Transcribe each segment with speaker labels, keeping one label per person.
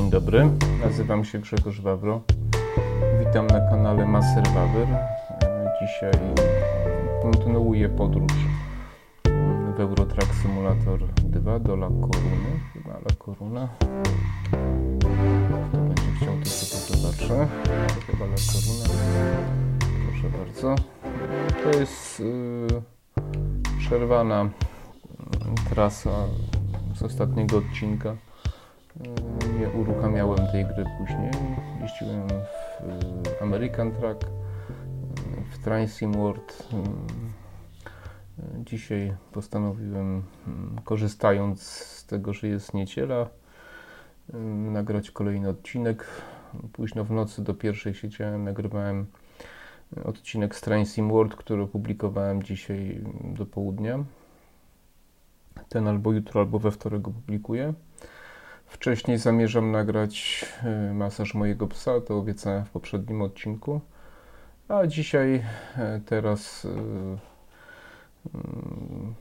Speaker 1: Dzień dobry, nazywam się Grzegorz Wawro. Witam na kanale Maser Wawer. Dzisiaj kontynuuję podróż w Eurotrack Simulator 2 do La Coruny. Chyba La Coruna. Kto będzie chciał, to sobie zobaczę. Chyba La Coruna. Proszę bardzo. To jest yy, przerwana yy, trasa z ostatniego odcinka. Yy, Nie uruchamiałem tej gry później. Jeździłem w yy, American Track, w Transim World. Yy, Dzisiaj postanowiłem, yy, korzystając z tego, że jest niedziela, nagrać kolejny odcinek. Późno w nocy do pierwszej siedziałem, nagrywałem odcinek z Transim World, który opublikowałem dzisiaj do południa. Ten albo jutro, albo we wtorek go publikuję. Wcześniej zamierzam nagrać e, masaż mojego psa, to obiecałem w poprzednim odcinku. A dzisiaj, e, teraz e, mm,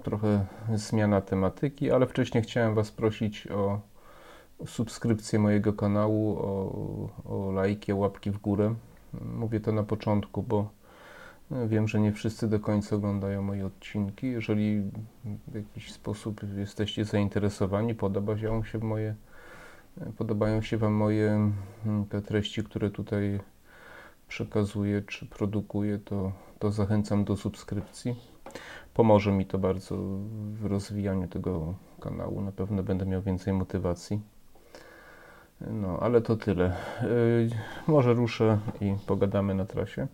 Speaker 1: trochę zmiana tematyki, ale wcześniej chciałem Was prosić o subskrypcję mojego kanału, o, o lajki, łapki w górę. Mówię to na początku, bo wiem, że nie wszyscy do końca oglądają moje odcinki. Jeżeli w jakiś sposób jesteście zainteresowani, podoba się moje podobają się Wam moje mm, te treści, które tutaj przekazuję czy produkuję, to, to zachęcam do subskrypcji. Pomoże mi to bardzo w rozwijaniu tego kanału. Na pewno będę miał więcej motywacji. No, ale to tyle. Yy, może ruszę i pogadamy na trasie.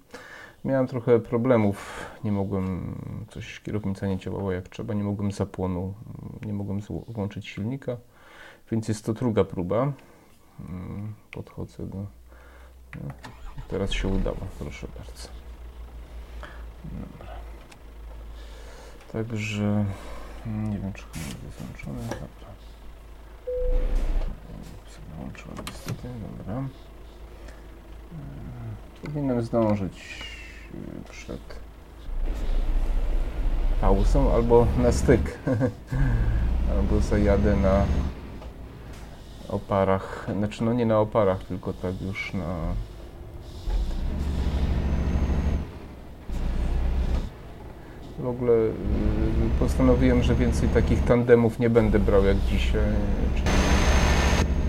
Speaker 1: Miałem trochę problemów. Nie mogłem, coś kierownica nie działała jak trzeba, nie mogłem zapłonu, nie mogłem włączyć silnika. Więc jest to druga próba. Mm, Podchodzę do. Teraz się udało, proszę bardzo. Dobra. Także mm, nie wiem, czy komputer jest włączony. Dobra. Włączyłem niestety, dobra. Mm, Powinienem zdążyć y, przed pauzą albo na styk. albo zajadę na oparach, znaczy no nie na oparach, tylko tak już na w ogóle y, postanowiłem, że więcej takich tandemów nie będę brał jak dzisiaj, czyli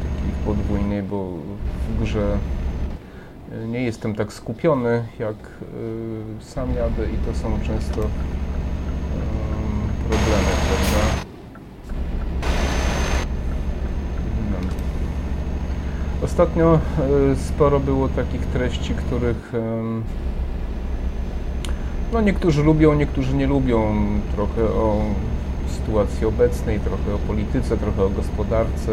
Speaker 1: takich podwójnych, bo w grze nie jestem tak skupiony jak y, sam jadę i to są często problemy, prawda? Ostatnio e, sporo było takich treści, których no niektórzy lubią, niektórzy nie lubią. Trochę o sytuacji obecnej, trochę o polityce, trochę o gospodarce,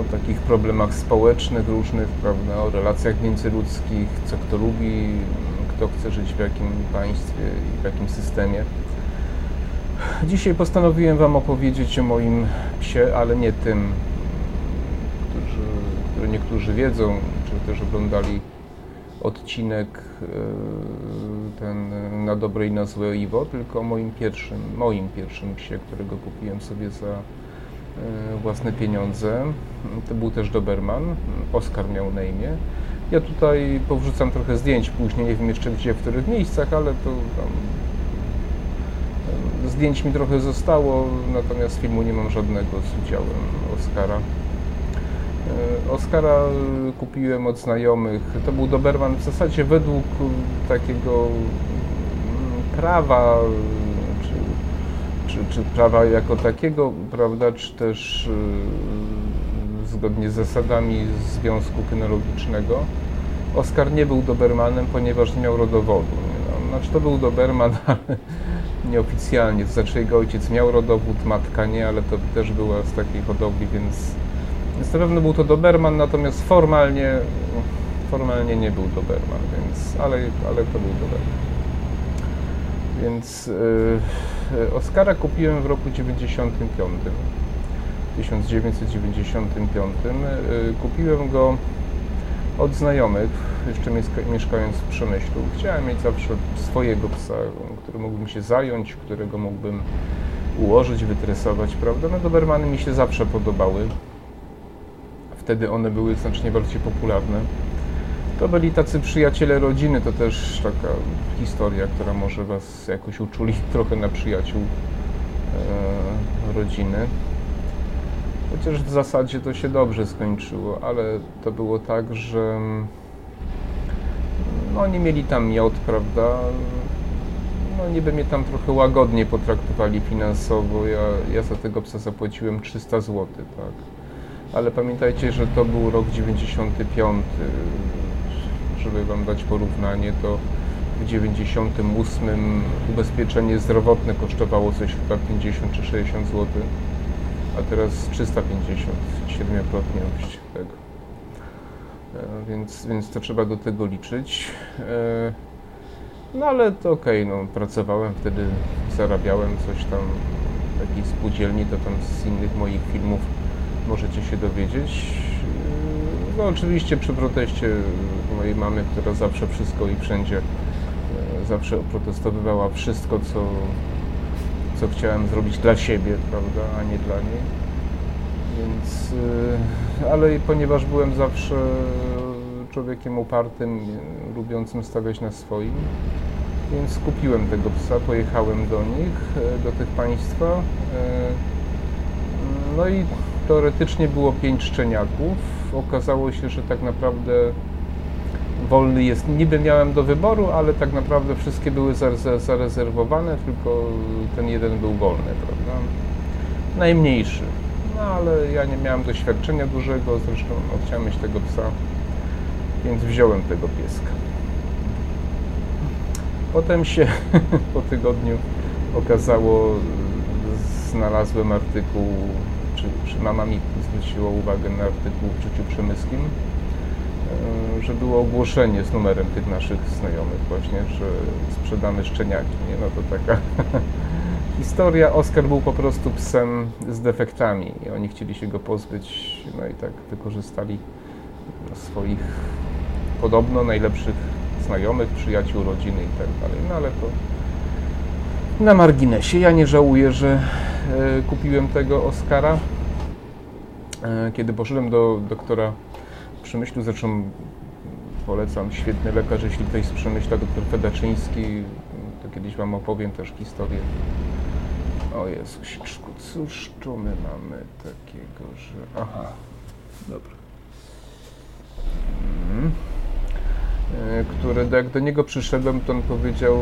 Speaker 1: o takich problemach społecznych różnych, prawda, o relacjach międzyludzkich, co kto lubi, kto chce żyć w jakim państwie i w jakim systemie. Dzisiaj postanowiłem Wam opowiedzieć o moim psie, ale nie tym, niektórzy wiedzą, czy też oglądali odcinek e, ten na dobrej nazwę Iwo, tylko moim pierwszym, moim pierwszym psie, którego kupiłem sobie za e, własne pieniądze. To był też Doberman, Oskar miał na imię. Ja tutaj powrzucam trochę zdjęć później, nie wiem jeszcze gdzie, w których miejscach, ale to tam e, zdjęć mi trochę zostało, natomiast filmu nie mam żadnego z udziałem Oskara. E, Oscara kupiłem od znajomych. To był Doberman w zasadzie według takiego mm, prawa, czy, czy, czy prawa jako takiego, prawda, czy też e, zgodnie z zasadami Związku Kynologicznego. Oskar nie był Dobermanem, ponieważ nie miał rodowodu. No, znaczy to był Doberman, ale nieoficjalnie. To znaczy jego ojciec miał rodowód, matka nie, ale to też była z takiej hodowli, więc pewno był to Doberman, natomiast formalnie, formalnie nie był Doberman, więc, ale, ale to był Doberman. Więc yy, Oscara kupiłem w roku 95. 1995. Yy, kupiłem go od znajomych, jeszcze mieszkając w Przemyślu. Chciałem mieć zawsze swojego psa, który mógłbym się zająć, którego mógłbym ułożyć, wytresować, prawda? No Dobermany mi się zawsze podobały wtedy one były znacznie bardziej popularne. To byli tacy przyjaciele rodziny, to też taka historia, która może Was jakoś uczuli trochę na przyjaciół e, rodziny. Chociaż w zasadzie to się dobrze skończyło, ale to było tak, że mm, no, oni mieli tam miot, prawda? No niby mnie tam trochę łagodnie potraktowali finansowo. Ja, ja za tego psa zapłaciłem 300 zł, tak. Ale pamiętajcie, że to był rok 95. Żeby Wam dać porównanie, to w 98 ubezpieczenie zdrowotne kosztowało coś chyba 50 czy 60 zł, a teraz 350, siedmiokrotność tego. E, więc, więc to trzeba do tego liczyć. E, no ale to okej, okay, no pracowałem wtedy, zarabiałem coś tam w takiej spółdzielni, to tam z innych moich filmów możecie się dowiedzieć. No oczywiście przy proteście mojej mamy, która zawsze wszystko i wszędzie e, zawsze protestowywała wszystko, co, co chciałem zrobić dla siebie, prawda, a nie dla niej. Więc, e, ale ponieważ byłem zawsze człowiekiem upartym, lubiącym stawiać na swoim, więc kupiłem tego psa, pojechałem do nich, e, do tych państwa. No i teoretycznie było pięć szczeniaków. Okazało się, że tak naprawdę wolny jest. Niby miałem do wyboru, ale tak naprawdę wszystkie były zarezerwowane, tylko ten jeden był wolny, prawda? Najmniejszy. No ale ja nie miałem doświadczenia dużego, zresztą no, chciałem mieć tego psa, więc wziąłem tego pieska. Potem się po tygodniu okazało, znalazłem artykuł czy, czy mama mi zwróciła uwagę na artykuł w Życiu Przemyskim, e, że było ogłoszenie z numerem tych naszych znajomych właśnie, że sprzedamy szczeniaki, nie? No to taka historia. Oskar był po prostu psem z defektami i oni chcieli się go pozbyć, no i tak wykorzystali swoich podobno najlepszych znajomych, przyjaciół, rodziny i tak dalej. No ale to na marginesie. Ja nie żałuję, że e, kupiłem tego Oscara. E, kiedy poszedłem do doktora Przemyślu, zresztą polecam, świetny lekarz, jeśli ktoś z Przemyśla, doktor Fedaczyński, to kiedyś Wam opowiem też historię. O Jezusiczku, cóż tu my mamy takiego, że... Aha, dobra. Hmm. Który, jak do niego przyszedłem, to on powiedział,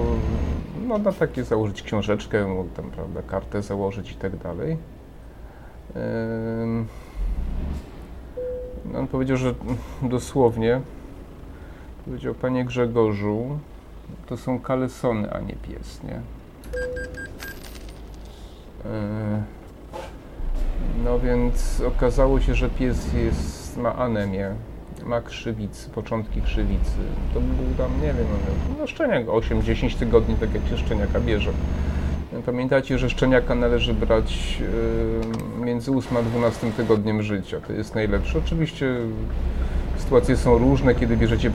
Speaker 1: no na takie założyć książeczkę, tam, prawda, kartę założyć i tak dalej. On powiedział, że dosłownie powiedział, panie Grzegorzu, to są kalesony, a nie pies, nie? No więc okazało się, że pies jest, ma anemię, ma krzywicy, początki krzywicy. To był tam, nie wiem, no szczeniak 8-10 tygodni, tak jak się szczeniaka bierze. Pamiętajcie, że szczeniaka należy brać między 8 a 12 tygodniem życia. To jest najlepsze. Oczywiście sytuacje są różne, kiedy bierzecie...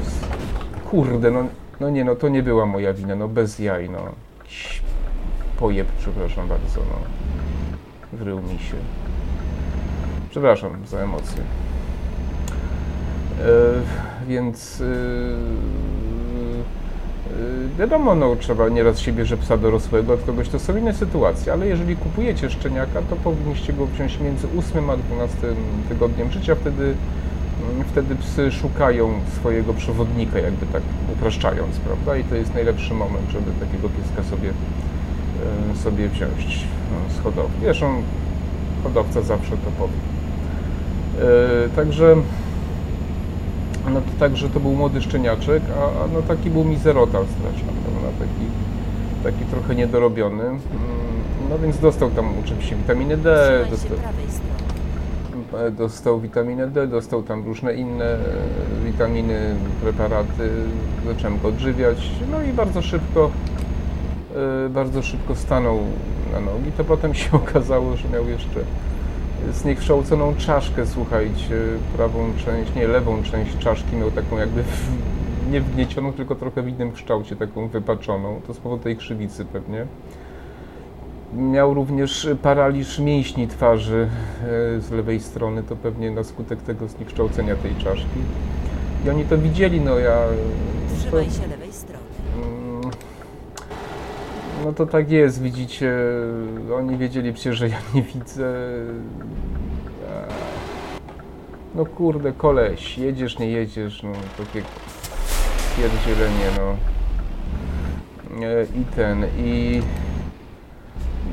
Speaker 1: Kurde, no, no nie, no to nie była moja wina, no bez jaj, no. Pojeb, przepraszam bardzo, no. Wrył mi się. Przepraszam za emocje. E, więc... Y, wiadomo, no, trzeba nieraz się bierze psa dorosłego od kogoś, to są inne sytuacje, ale jeżeli kupujecie szczeniaka, to powinniście go wziąć między 8 a 12 tygodniem życia, wtedy, mm, wtedy psy szukają swojego przewodnika, jakby tak upraszczając, prawda? I to jest najlepszy moment, żeby takiego pieska sobie, y, sobie wziąć no, z hodowli. Zresztą hodowca zawsze to powie. Y, także no to także to był młody szczeniaczek, a, a no taki był mizerotal straszny, prawda, taki, taki trochę niedorobiony. Mm, no więc dostał tam oczywiście witaminę D, dostał, dostał witaminę D, dostał tam różne inne e, witaminy, preparaty, zacząłem go odżywiać, no i bardzo szybko, e, bardzo szybko stanął na nogi. To potem się okazało, że miał jeszcze zniekształconą czaszkę, słuchajcie, prawą część, nie, lewą część czaszki miał taką jakby w, nie wgniecioną, tylko trochę w innym kształcie, taką wypaczoną. To z powodu tej krzywicy pewnie. Miał również paraliż mięśni twarzy e, z lewej strony, to pewnie na skutek tego zniekształcenia tej czaszki. I oni to widzieli, no ja...
Speaker 2: Trzymaj się
Speaker 1: No to tak jest, widzicie, oni wiedzieli przecież, że ja nie widzę. No kurde, koleś, jedziesz, nie jedziesz, no takie pierdzielenie, no. E, I ten, i...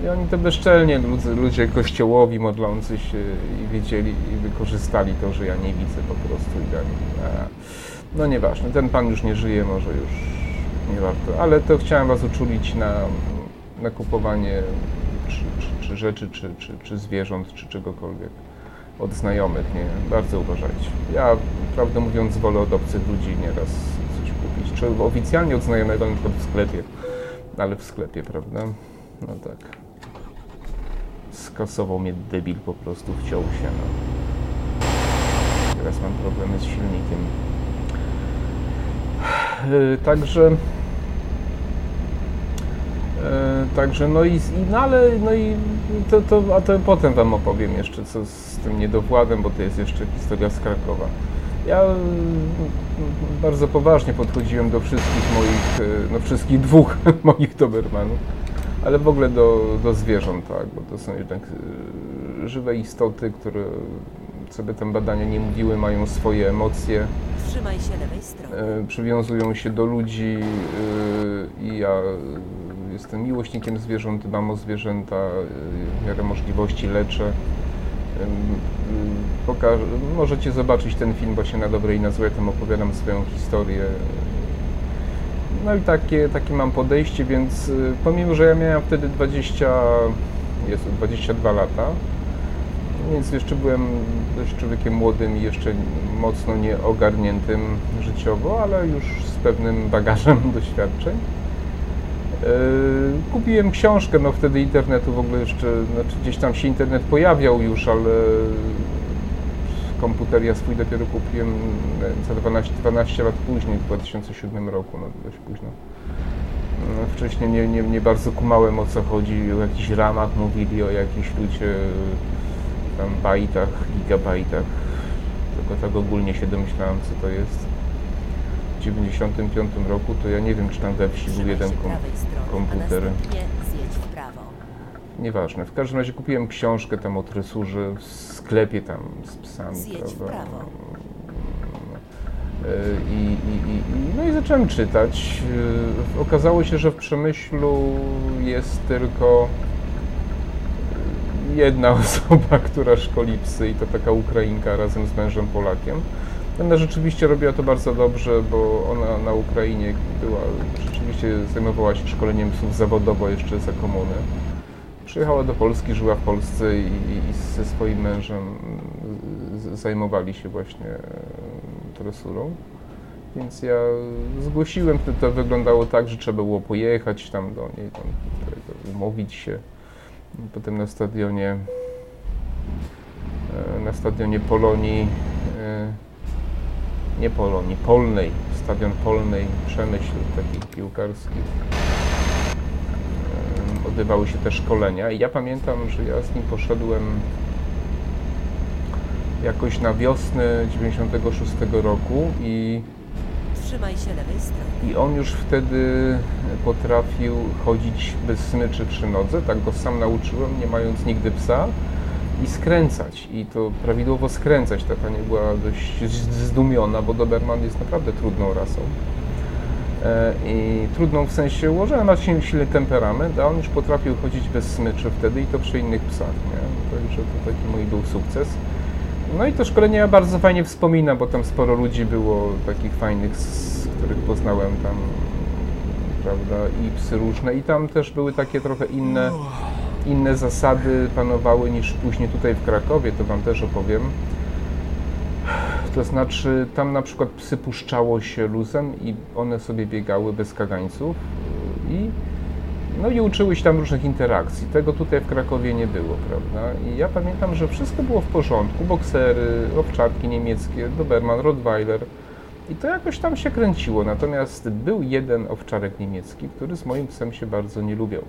Speaker 1: I oni to bezczelnie, ludzie, ludzie kościołowi modlący się i wiedzieli i wykorzystali to, że ja nie widzę po prostu i dali. A, no nieważne, ten pan już nie żyje, może już nie warto, ale to chciałem was uczulić na, na kupowanie czy, czy, czy rzeczy, czy, czy, czy zwierząt, czy czegokolwiek od znajomych, nie? Bardzo uważajcie. Ja, prawdę mówiąc, wolę od obcych ludzi nieraz coś kupić, czy oficjalnie od znajomego, na przykład w sklepie, ale w sklepie, prawda? No tak. Skasował mnie debil po prostu, wciął się, no. Teraz mam problemy z silnikiem. Yy, Także. e, Także no i, no ale no i to, to, a to potem wam opowiem jeszcze co z tym niedowładem, bo to jest jeszcze historia z Krakowa. Ja bardzo poważnie podchodziłem do wszystkich moich, e, no wszystkich dwóch moich Dobermanów, ale w ogóle do, do zwierząt, tak, bo to są jednak e, żywe istoty, które sobie tam badania nie mówiły, mają swoje emocje
Speaker 2: Trzymaj się lewej strony.
Speaker 1: e, przywiązują się do ludzi e, i ja e, jestem miłośnikiem zwierząt, dbam o zwierzęta, w miarę możliwości leczę. Pokaż, możecie zobaczyć ten film właśnie na dobrej nazwie, tam opowiadam swoją historię. No i takie, takie mam podejście, więc pomimo, że ja miałem wtedy 20, jest 22 lata, więc jeszcze byłem dość człowiekiem młodym i jeszcze mocno nieogarniętym życiowo, ale już z pewnym bagażem doświadczeń. Yy, Kupiłem książkę, no wtedy internetu w ogóle jeszcze, znaczy gdzieś tam się internet pojawiał już, ale komputer ja swój dopiero kupiłem za 12, 12 lat później, w 2007 roku, no dość późno. No, Wcześniej nie, nie, nie bardzo kumałem o co chodzi, o jakichś ramach mówili, o jakichś ludzie tam bajtach, gigabajtach. Tylko tak ogólnie się domyślałem, co to jest. W 95 roku to ja nie wiem, czy tam we wsi był jeden kom komputer. Nieważne. W każdym razie kupiłem książkę tam o tresurze w sklepie tam z psami, prawda?
Speaker 2: prawo.
Speaker 1: E, I, i, i, no i zacząłem czytać. E, Okazało się, że w Przemyślu jest tylko jedna osoba, która szkoli psy i to taka Ukrainka razem z mężem Polakiem. Ona rzeczywiście robiła to bardzo dobrze, bo ona na Ukrainie była, rzeczywiście zajmowała się szkoleniem psów zawodowo jeszcze za komuny. Przyjechała do Polski, żyła w Polsce i, i ze swoim mężem zajmowali się właśnie tresurą. Więc ja zgłosiłem, to, to wyglądało tak, że trzeba było pojechać tam do niej, tam, umówić się. Potem na stadionie e, na stadionie Polonii e, nie Polonii, Polnej, stadion Polnej, Przemyśl taki piłkarski. Em, odbywały się te szkolenia i ja pamiętam, że ja z nim poszedłem jakoś na wiosnę 96 roku i,
Speaker 2: Trzymaj się lewej strony.
Speaker 1: i on już wtedy potrafił chodzić bez smyczy przy nodze, tak go sam nauczyłem, nie mając nigdy psa i skręcać i to prawidłowo skręcać. Ta pani była dość zdumiona, bo Doberman jest naprawdę trudną rasą. E, I trudną w sensie ułożenia, ma silny temperament, a on już potrafił chodzić bez smyczy wtedy i to przy innych psach, nie? Także to taki mój był sukces. No i to szkolenie ja bardzo fajnie wspominam, bo tam sporo ludzi było takich fajnych, z których poznałem tam, prawda, i psy różne i tam też były takie trochę inne, inne zasady panowały niż później tutaj w Krakowie, to wam też opowiem. To znaczy, tam na przykład psy puszczało się luzem i one sobie biegały bez kagańców i no i uczyły się tam różnych interakcji. Tego tutaj w Krakowie nie było, prawda? I ja pamiętam, że wszystko było w porządku. Boksery, owczarki niemieckie, Doberman, Rottweiler. I to jakoś tam się kręciło. Natomiast był jeden owczarek niemiecki, który z moim psem się bardzo nie lubiał.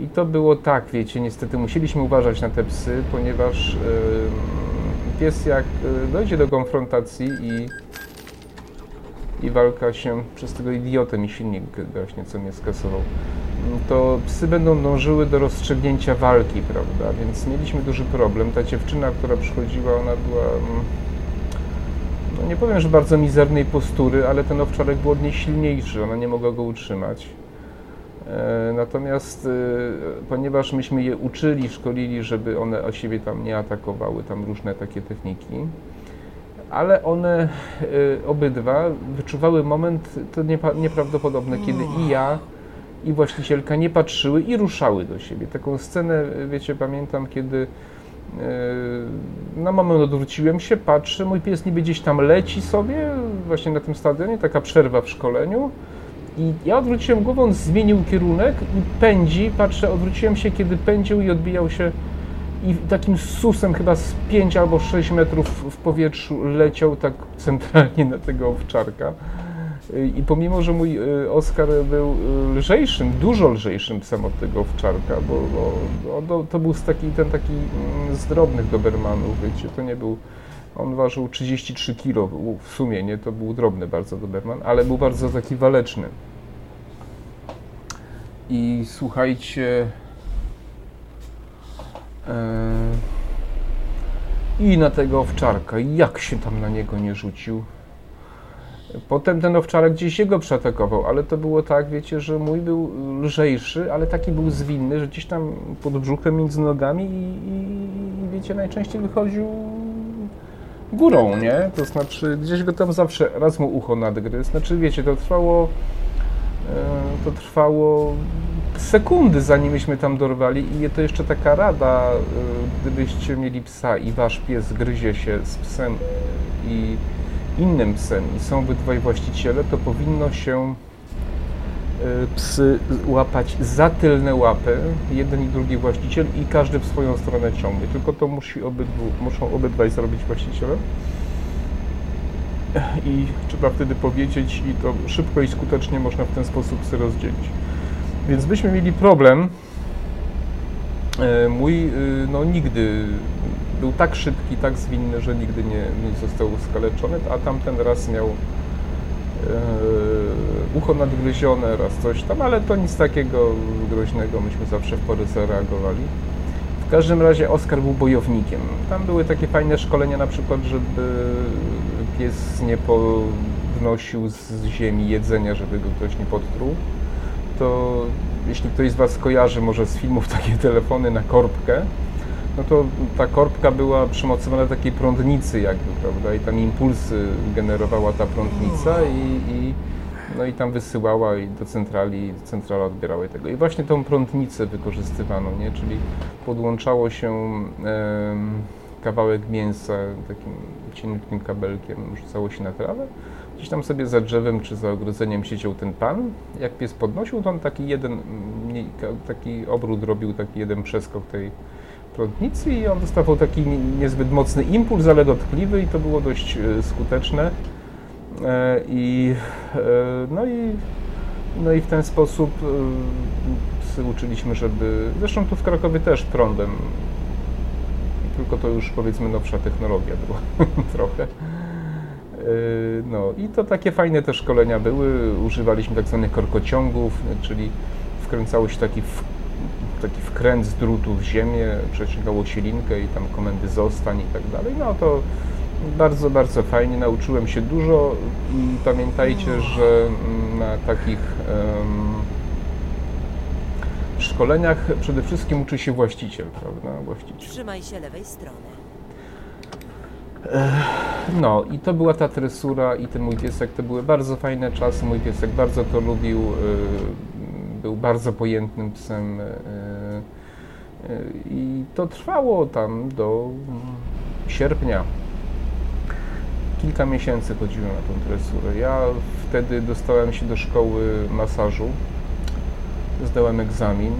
Speaker 1: I to było tak, wiecie, niestety musieliśmy uważać na te psy, ponieważ ym, pies jak y, dojdzie do konfrontacji i, i walka się przez tego idiotę mi silnik gaśnie, co mnie skasował, mm, to psy będą dążyły do rozstrzygnięcia walki, prawda? Więc mieliśmy duży problem. Ta dziewczyna, która przychodziła, ona była, mm, no nie powiem, że bardzo mizernej postury, ale ten owczarek był od niej silniejszy, ona nie mogła go utrzymać. E, Natomiast e, ponieważ myśmy je uczyli, szkolili, żeby one o siebie tam nie atakowały, tam różne takie techniki, ale one e, obydwa wyczuwały moment to niepa- nieprawdopodobne, kiedy i ja, i właścicielka nie patrzyły i ruszały do siebie. Taką scenę, wiecie, pamiętam, kiedy e, na moment odwróciłem się, patrzę, mój pies niby gdzieś tam leci sobie, właśnie na tym stadionie, taka przerwa w szkoleniu. I ja odwróciłem głową, on zmienił kierunek i pędzi. Patrzę, odwróciłem się, kiedy pędził i odbijał się i takim susem chyba z 5 albo 6 metrów w powietrzu leciał tak centralnie na tego owczarka. I pomimo, że mój y, Oskar był y, lżejszym, dużo lżejszym psem od tego owczarka, bo, to, był taki, ten taki mm, z drobnych dobermanów, wiecie, to nie był, on ważył 33 kg w sumie, nie, to był drobny bardzo doberman, ale był bardzo taki waleczny. I słuchajcie, i na tego owczarka, jak się tam na niego nie rzucił. Potem ten owczarek gdzieś jego przeatakował, ale to było tak, wiecie, że mój był lżejszy, ale taki był zwinny, że gdzieś tam pod brzuchem między nogami i, i, i wiecie, najczęściej wychodził górą, nie? To znaczy gdzieś go tam zawsze raz mu ucho nadgryzł. Znaczy wiecie, to trwało e, to trwało sekundy zanim myśmy tam dorwali i to jeszcze taka rada, e, gdybyście mieli psa i wasz pies gryzie się z psem i innym psem i są obydwaj właściciele, to powinno się e, psy łapać za tylne łapy, jeden i drugi właściciel i każdy w swoją stronę ciągnie. Tylko to musi obydwu, muszą obydwaj zrobić właściciele. I trzeba wtedy powiedzieć i to szybko i skutecznie można w ten sposób psy rozdzielić. Więc byśmy mieli problem. E, Mój y, no nigdy był tak szybki, tak zwinny, że nigdy nie, nie został skaleczony, a tamten raz miał e, ucho nadgryzione, raz coś tam, ale to nic takiego groźnego, myśmy zawsze w porę zareagowali. W każdym razie Oskar był bojownikiem. Tam były takie fajne szkolenia, na przykład, żeby pies nie podnosił z ziemi jedzenia, żeby go ktoś nie podtruł. To jeśli ktoś z Was kojarzy może z filmów takie telefony na korbkę, no to ta korbka była przymocowana do takiej prądnicy jakby, prawda, i tam impulsy generowała ta prądnica i, i no i tam wysyłała i do centrali, centrala odbierała tego. I właśnie tą prądnicę wykorzystywano, nie? Czyli podłączało się em, kawałek mięsa takim cienkim kabelkiem, rzucało się na trawę. Gdzieś tam sobie za drzewem czy za ogrodzeniem siedział ten pan. Jak pies podnosił, to on taki jeden, taki obrót robił, taki jeden przeskok tej prądnicy i on dostawał taki nie- niezbyt mocny impuls, ale dotkliwy i to było dość e, skuteczne. E, I, e, no, i, no i w ten sposób uczyliśmy, żeby. Zresztą tu w Krakowie też prądem, tylko to już powiedzmy nowsza technologia była trochę. E, No i to takie fajne te szkolenia były. Używaliśmy tak zwanych korkociągów, czyli wkręcało się taki, w, taki wkręt z drutu w ziemię, przeciągało się linkę i tam komendy zostań i tak dalej. No to bardzo, bardzo fajnie. Nauczyłem się dużo i pamiętajcie, że mm, na takich em, szkoleniach przede wszystkim uczy się właściciel, prawda? Właściciel.
Speaker 2: Trzymaj się lewej strony.
Speaker 1: No i to była ta tresura i ten mój piesek, to były bardzo fajne czasy, mój piesek bardzo to lubił, y, był bardzo pojętnym psem y, y, i to trwało tam do mm, sierpnia. Kilka miesięcy chodziłem na tą tresurę. Ja wtedy dostałem się do szkoły masażu, zdałem egzamin.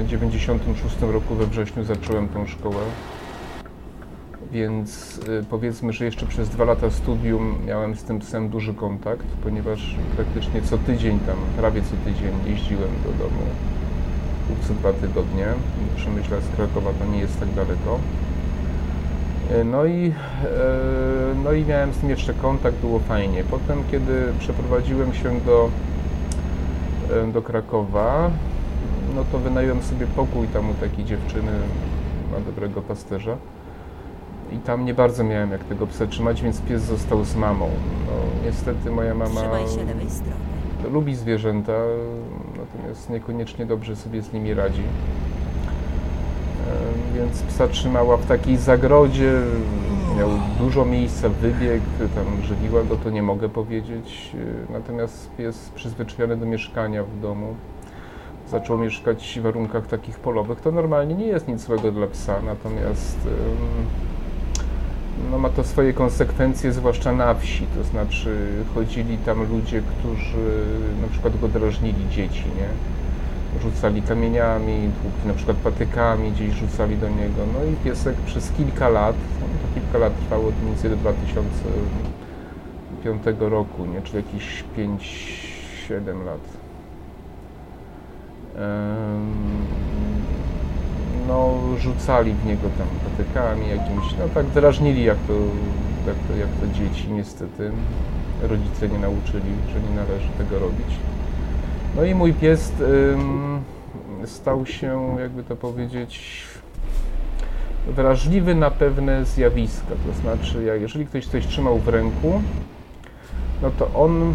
Speaker 1: W 96 roku we wrześniu zacząłem tą szkołę. Więc y, powiedzmy, że jeszcze przez dwa lata studium miałem z tym psem duży kontakt, ponieważ praktycznie co tydzień tam, prawie co tydzień jeździłem do domu co dwa tygodnie. Przemyśla z Krakowa to nie jest tak daleko. E, No i, e, no i miałem z tym jeszcze kontakt, było fajnie. Potem, kiedy przeprowadziłem się do, do Krakowa, no to wynająłem sobie pokój tam u takiej dziewczyny, ma dobrego pasterza. I tam nie bardzo miałem jak tego psa trzymać, więc pies został z mamą. No, niestety moja mama
Speaker 2: Trzymaj się lewej strony.
Speaker 1: lubi zwierzęta, natomiast niekoniecznie dobrze sobie z nimi radzi. E, Więc psa trzymała w takiej zagrodzie, miał dużo miejsca, wybieg, tam żywiła go, to nie mogę powiedzieć. E, Natomiast pies przyzwyczajony do mieszkania w domu, zaczął mieszkać w warunkach takich polowych, to normalnie nie jest nic złego dla psa, natomiast no, ma to swoje konsekwencje, zwłaszcza na wsi, to znaczy chodzili tam ludzie, którzy na przykład go drażnili, dzieci, nie? Rzucali kamieniami, tłukli na przykład patykami, gdzieś rzucali do niego. No i piesek przez kilka lat, to kilka lat trwało od mniej do 2005 roku, nie? Czyli jakieś 5-7 lat. Em, no, rzucali w niego tam patykami jakimś, no tak drażnili jak to, jak to, jak to dzieci niestety. Rodzice nie nauczyli, że nie należy tego robić. No i mój pies ym, stał się, jakby to powiedzieć, wrażliwy na pewne zjawiska. To znaczy, jak, jeżeli ktoś coś trzymał w ręku, no to on mm,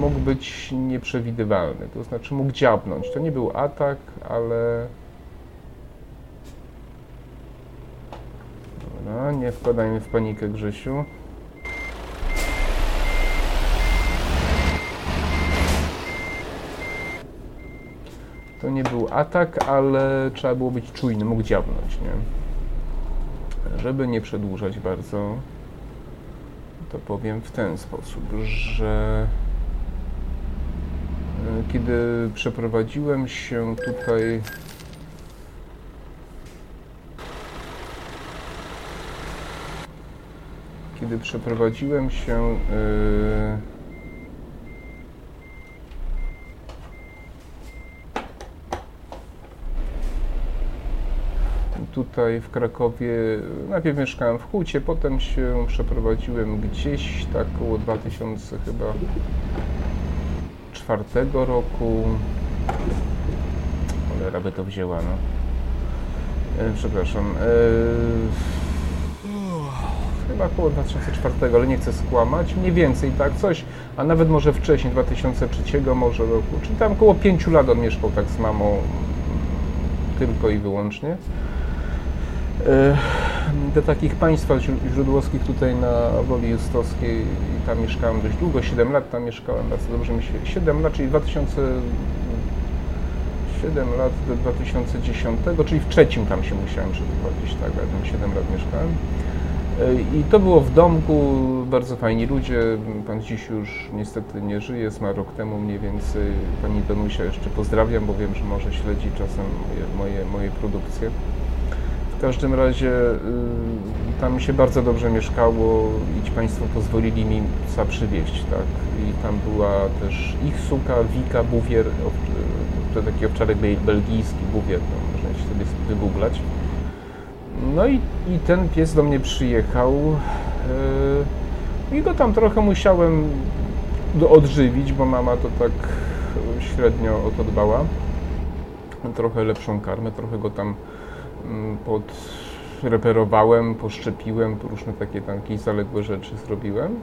Speaker 1: mógł być nieprzewidywalny. To znaczy mógł dziabnąć. To nie był atak, ale Dobra, nie wpadajmy w panikę, Grzesiu. To nie był atak, ale trzeba było być czujnym, mógł dziabnąć, nie? Żeby nie przedłużać bardzo, to powiem w ten sposób, że e, kiedy przeprowadziłem się tutaj kiedy przeprowadziłem się yy, tutaj w Krakowie, najpierw mieszkałem w Hucie, potem się przeprowadziłem gdzieś tak około 2000 chyba czwartego roku. Cholera by to wzięła, no. E, przepraszam. Chyba około 2004, ale nie chcę skłamać, mniej więcej tak, coś, a nawet może wcześniej, 2003 może roku, czyli tam około 5 lat on mieszkał tak z mamą tylko i wyłącznie. E, Do takich państwa źró- źródłowskich tutaj na Woli Justowskiej, tam mieszkałem dość długo, 7 lat tam mieszkałem, bardzo dobrze mi się, 7 lat, czyli 2000 7 lat do 2010, czyli w trzecim tam się musiałem przeprowadzić, tak, ale tam 7 lat mieszkałem. I to było w domku, bardzo fajni ludzie. Pan dziś już niestety nie żyje, zmarł rok temu mniej więcej. Pani Danusia jeszcze pozdrawiam, bo wiem, że może śledzi czasem moje, moje, moje produkcje. W każdym razie y, tam się bardzo dobrze mieszkało i ci Państwo pozwolili mi psa przywieźć, tak. I tam była też ich suka, Wika, buwier, owcz- to taki owczarek bel- belgijski, buwier, no, można się sobie wygooglać. No i, i ten pies do mnie przyjechał yy, i go tam trochę musiałem odżywić, bo mama to tak średnio o to dbała. Trochę lepszą karmę, trochę go tam mm, podreperowałem, poszczepiłem, różne takie tam jakieś zaległe rzeczy zrobiłem.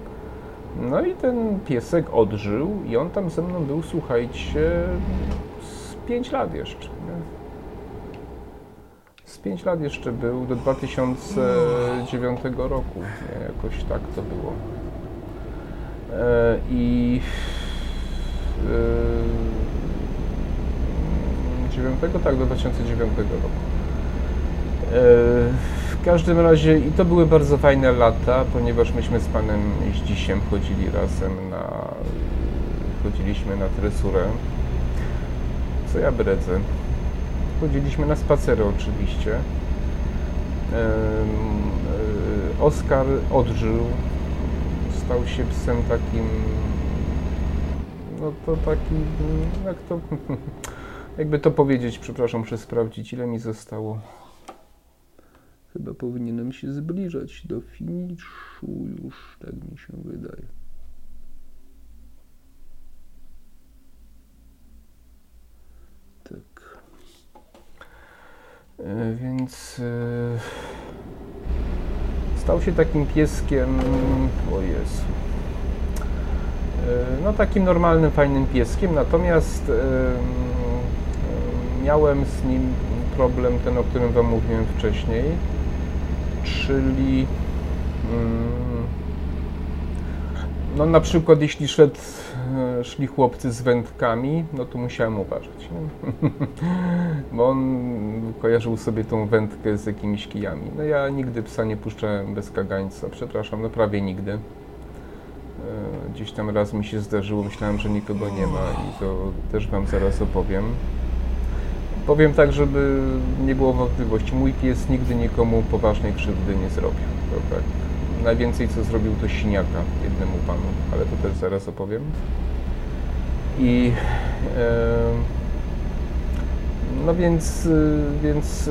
Speaker 1: No i ten piesek odżył i on tam ze mną był, słuchajcie, z 5 lat jeszcze. Nie? Z 5 lat jeszcze był, do 2009 roku, nie? jakoś tak to było. E, I e, 9, tak, do 2009 roku. E, W każdym razie, i to były bardzo fajne lata, ponieważ myśmy z panem Zdzisiem chodzili razem na, chodziliśmy na tresurę. Co ja bredzę? Chodziliśmy na spacery oczywiście. E, Oskar odżył, stał się psem takim, no to taki, jak to, Jakby to powiedzieć, przepraszam, muszę sprawdzić, ile mi zostało. Chyba powinienem się zbliżać do finiszu już, tak mi się wydaje. Więc e, stał się takim pieskiem. O Jezu. E, No takim normalnym, fajnym pieskiem, natomiast em, em, miałem z nim problem ten, o którym Wam mówiłem wcześniej, czyli mm, no na przykład jeśli szedł, e, szli chłopcy z wędkami, no to musiałem uważać, bo on kojarzył sobie tą wędkę z jakimiś kijami. No ja nigdy psa nie puszczałem bez kagańca, przepraszam, no prawie nigdy. E, Gdzieś tam raz mi się zdarzyło, myślałem, że nikogo nie ma i to też Wam zaraz opowiem. Powiem tak, żeby nie było wątpliwości. Mój pies nigdy nikomu poważnej krzywdy nie zrobił. To tak. Najwięcej co zrobił to siniaka jednemu panu, ale to też zaraz opowiem. I e, no więc, więc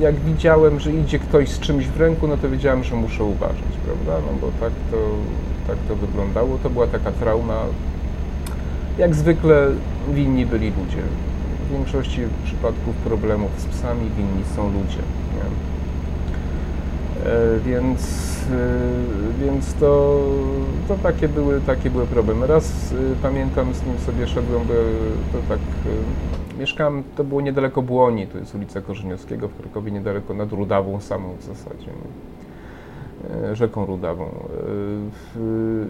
Speaker 1: jak widziałem, że idzie ktoś z czymś w ręku, no to wiedziałem, że muszę uważać, prawda? No bo tak to, tak to wyglądało. To była taka trauma. Jak zwykle winni byli ludzie. W większości przypadków problemów z psami winni są ludzie. Nie? E, Więc, więc to, to takie, były, takie były problemy. Raz y, pamiętam, z nim sobie szedłem, to tak y, mieszkałem, to było niedaleko Błoni, to jest ulica Korzeniowskiego w Krakowie, niedaleko nad Rudawą samą w zasadzie. Nie? E, Rzeką Rudawą.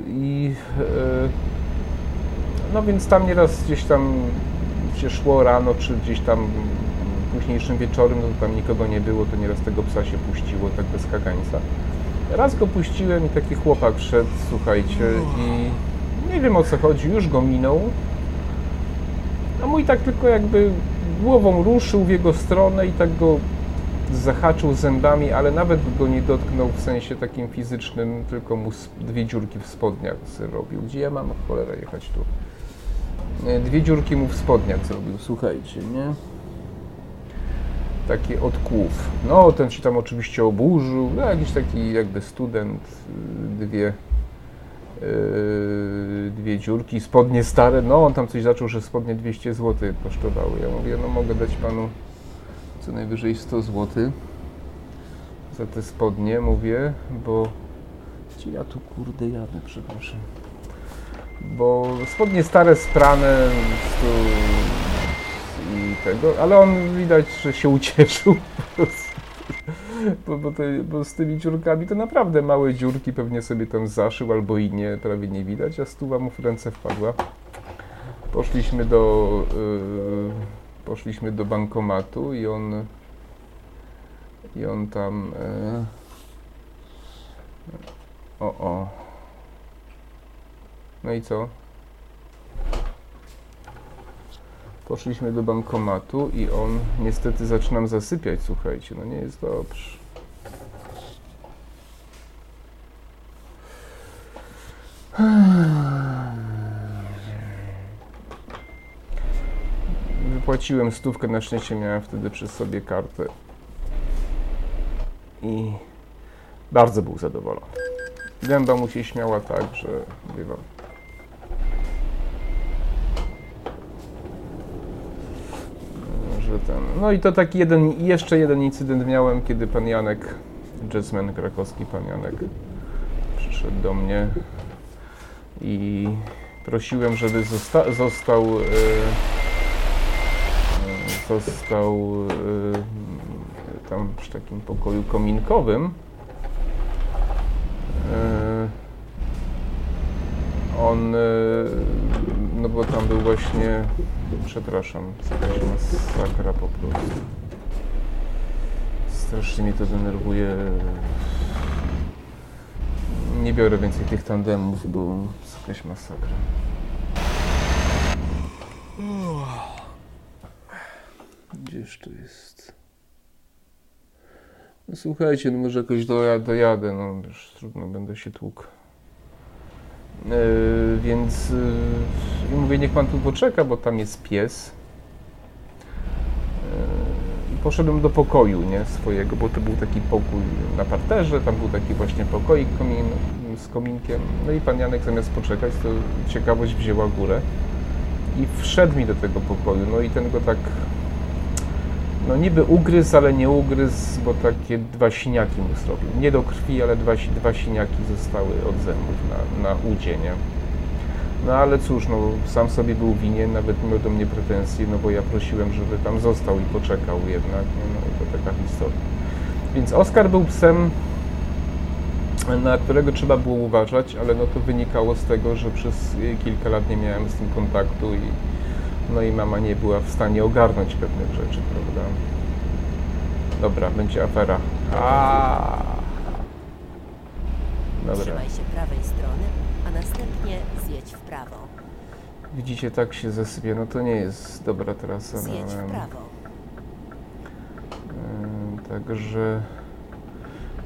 Speaker 1: I no więc tam nieraz gdzieś tam się szło rano, czy gdzieś tam późniejszym wieczorem, no to tam nikogo nie było, to nieraz tego psa się puściło tak bez kagańca. Raz go puściłem i taki chłopak szedł, słuchajcie, i nie wiem o co chodzi, już go minął. A mój tak tylko jakby głową ruszył w jego stronę i tak go zahaczył zębami, ale nawet go nie dotknął w sensie takim fizycznym, tylko mu dwie dziurki w spodniach zrobił. Gdzie ja mam cholera jechać tu? E, Dwie dziurki mu w spodniach zrobił, słuchajcie, nie? Taki od kłów. No, ten się tam oczywiście oburzył, no, jakiś taki jakby student, y, dwie, yy, dwie dziurki, spodnie stare, no on tam coś zaczął, że spodnie 200 zł kosztowały. Ja mówię, no mogę dać panu co najwyżej 100 zł za te spodnie, mówię, bo... Gdzie ja tu kurde jadę, przepraszam. Bo spodnie stare, sprane z tu tego, ale on widać, że się ucieszył. Bo, bo, te, bo z tymi dziurkami to naprawdę małe dziurki pewnie sobie tam zaszył albo i nie, prawie nie widać, a stuwa mu w ręce wpadła. Poszliśmy do, yy, poszliśmy do bankomatu i on i on tam yy, o o no i co? Poszliśmy do bankomatu i on niestety zaczynam zasypiać, słuchajcie, no nie jest dobrze. Wypłaciłem stówkę, na szczęście miałem wtedy przy sobie kartę i bardzo był zadowolony. Gęba mu się śmiała tak, że mówię wam, że ten. No i to taki jeden, jeszcze jeden incydent miałem, kiedy pan Janek, jazzman krakowski, pan Janek przyszedł do mnie i prosiłem, żeby zosta- został e, został e, tam przy takim pokoju kominkowym. E, on, e, właśnie, przepraszam, jakaś masakra po prostu. Strasznie mnie to denerwuje. Nie biorę więcej tych tandemów, bo jest jakaś masakra. Gdzież to jest? No słuchajcie, no może jakoś doja- dojadę, no już trudno, będę się tłukł. Yy, więc yy, mówię, niech pan tu poczeka, bo tam jest pies. poszedłem do pokoju, nie, swojego, bo to był taki pokój na parterze, tam był taki właśnie pokoik komin, z kominkiem. No i pan Janek zamiast poczekać, to ciekawość wzięła górę i wszedł mi do tego pokoju. No i ten go tak, no niby ugryzł, ale nie ugryzł, bo takie dwa siniaki mu zrobił. Nie do krwi, ale dwa, dwa siniaki zostały od zębów na, na udzie, nie. No ale cóż, no sam sobie był winien, nawet miał do mnie pretensje, no bo ja prosiłem, żeby tam został i poczekał jednak, nie? no to taka historia. Więc Oskar był psem, na którego trzeba było uważać, ale no to wynikało z tego, że przez y, kilka lat nie miałem z tym kontaktu i no i mama nie była w stanie ogarnąć pewnych rzeczy, prawda? Dobra, będzie afera. A. Dobra.
Speaker 2: Trzymaj się prawej strony, a następnie zjedź w prawo.
Speaker 1: Widzicie, tak się zesypie. No to nie jest dobra trasa.
Speaker 2: Zjedź
Speaker 1: no,
Speaker 2: w
Speaker 1: ale-
Speaker 2: prawo.
Speaker 1: Ym, Także,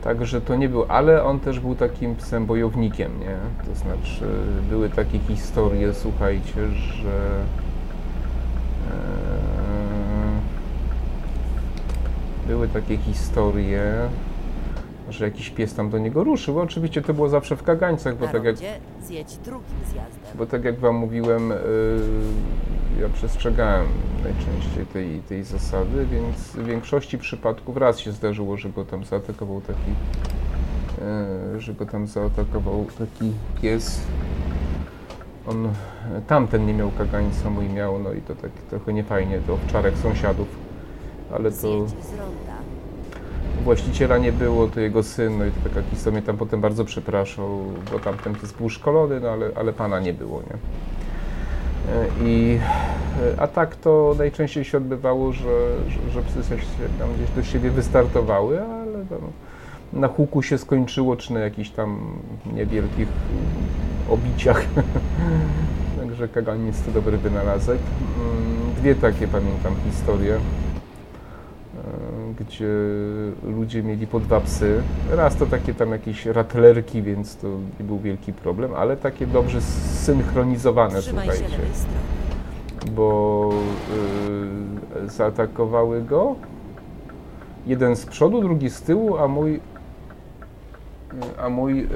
Speaker 1: także to nie był, ale on też był takim psem bojownikiem, nie? To znaczy, były takie historie, słuchajcie, że były takie historie, że jakiś pies tam do niego ruszył. Oczywiście to było zawsze w kagańcach, bo tak jak
Speaker 2: rondzie zjedź drugim zjazdem.
Speaker 1: bo tak jak Wam mówiłem, y, ja przestrzegałem najczęściej tej, tej zasady, więc w większości przypadków raz się zdarzyło, że go tam zaatakował taki, y, że go tam zaatakował taki pies. On, tamten nie miał kagańca, mój miał, no i to tak trochę niefajnie, to owczarek sąsiadów, ale to właściciela nie było, to jego syn, no i to taka historia, mnie tam potem bardzo przepraszał, bo tamten pies był szkolony, no ale, ale pana nie było, nie? E, I, e, a tak to najczęściej się odbywało, że, że, że psy się tam gdzieś do siebie wystartowały, ale tam na huku się skończyło, czy na jakichś tam niewielkich obiciach. Także kaganiec to dobry wynalazek. Mm, Dwie takie pamiętam historie e, gdzie ludzie mieli po dwa psy. Raz to takie tam jakieś ratlerki, więc to nie był wielki problem, ale takie dobrze synchronizowane, słuchajcie, bo y, zaatakowały go jeden z przodu, drugi z tyłu, a mój a mój y,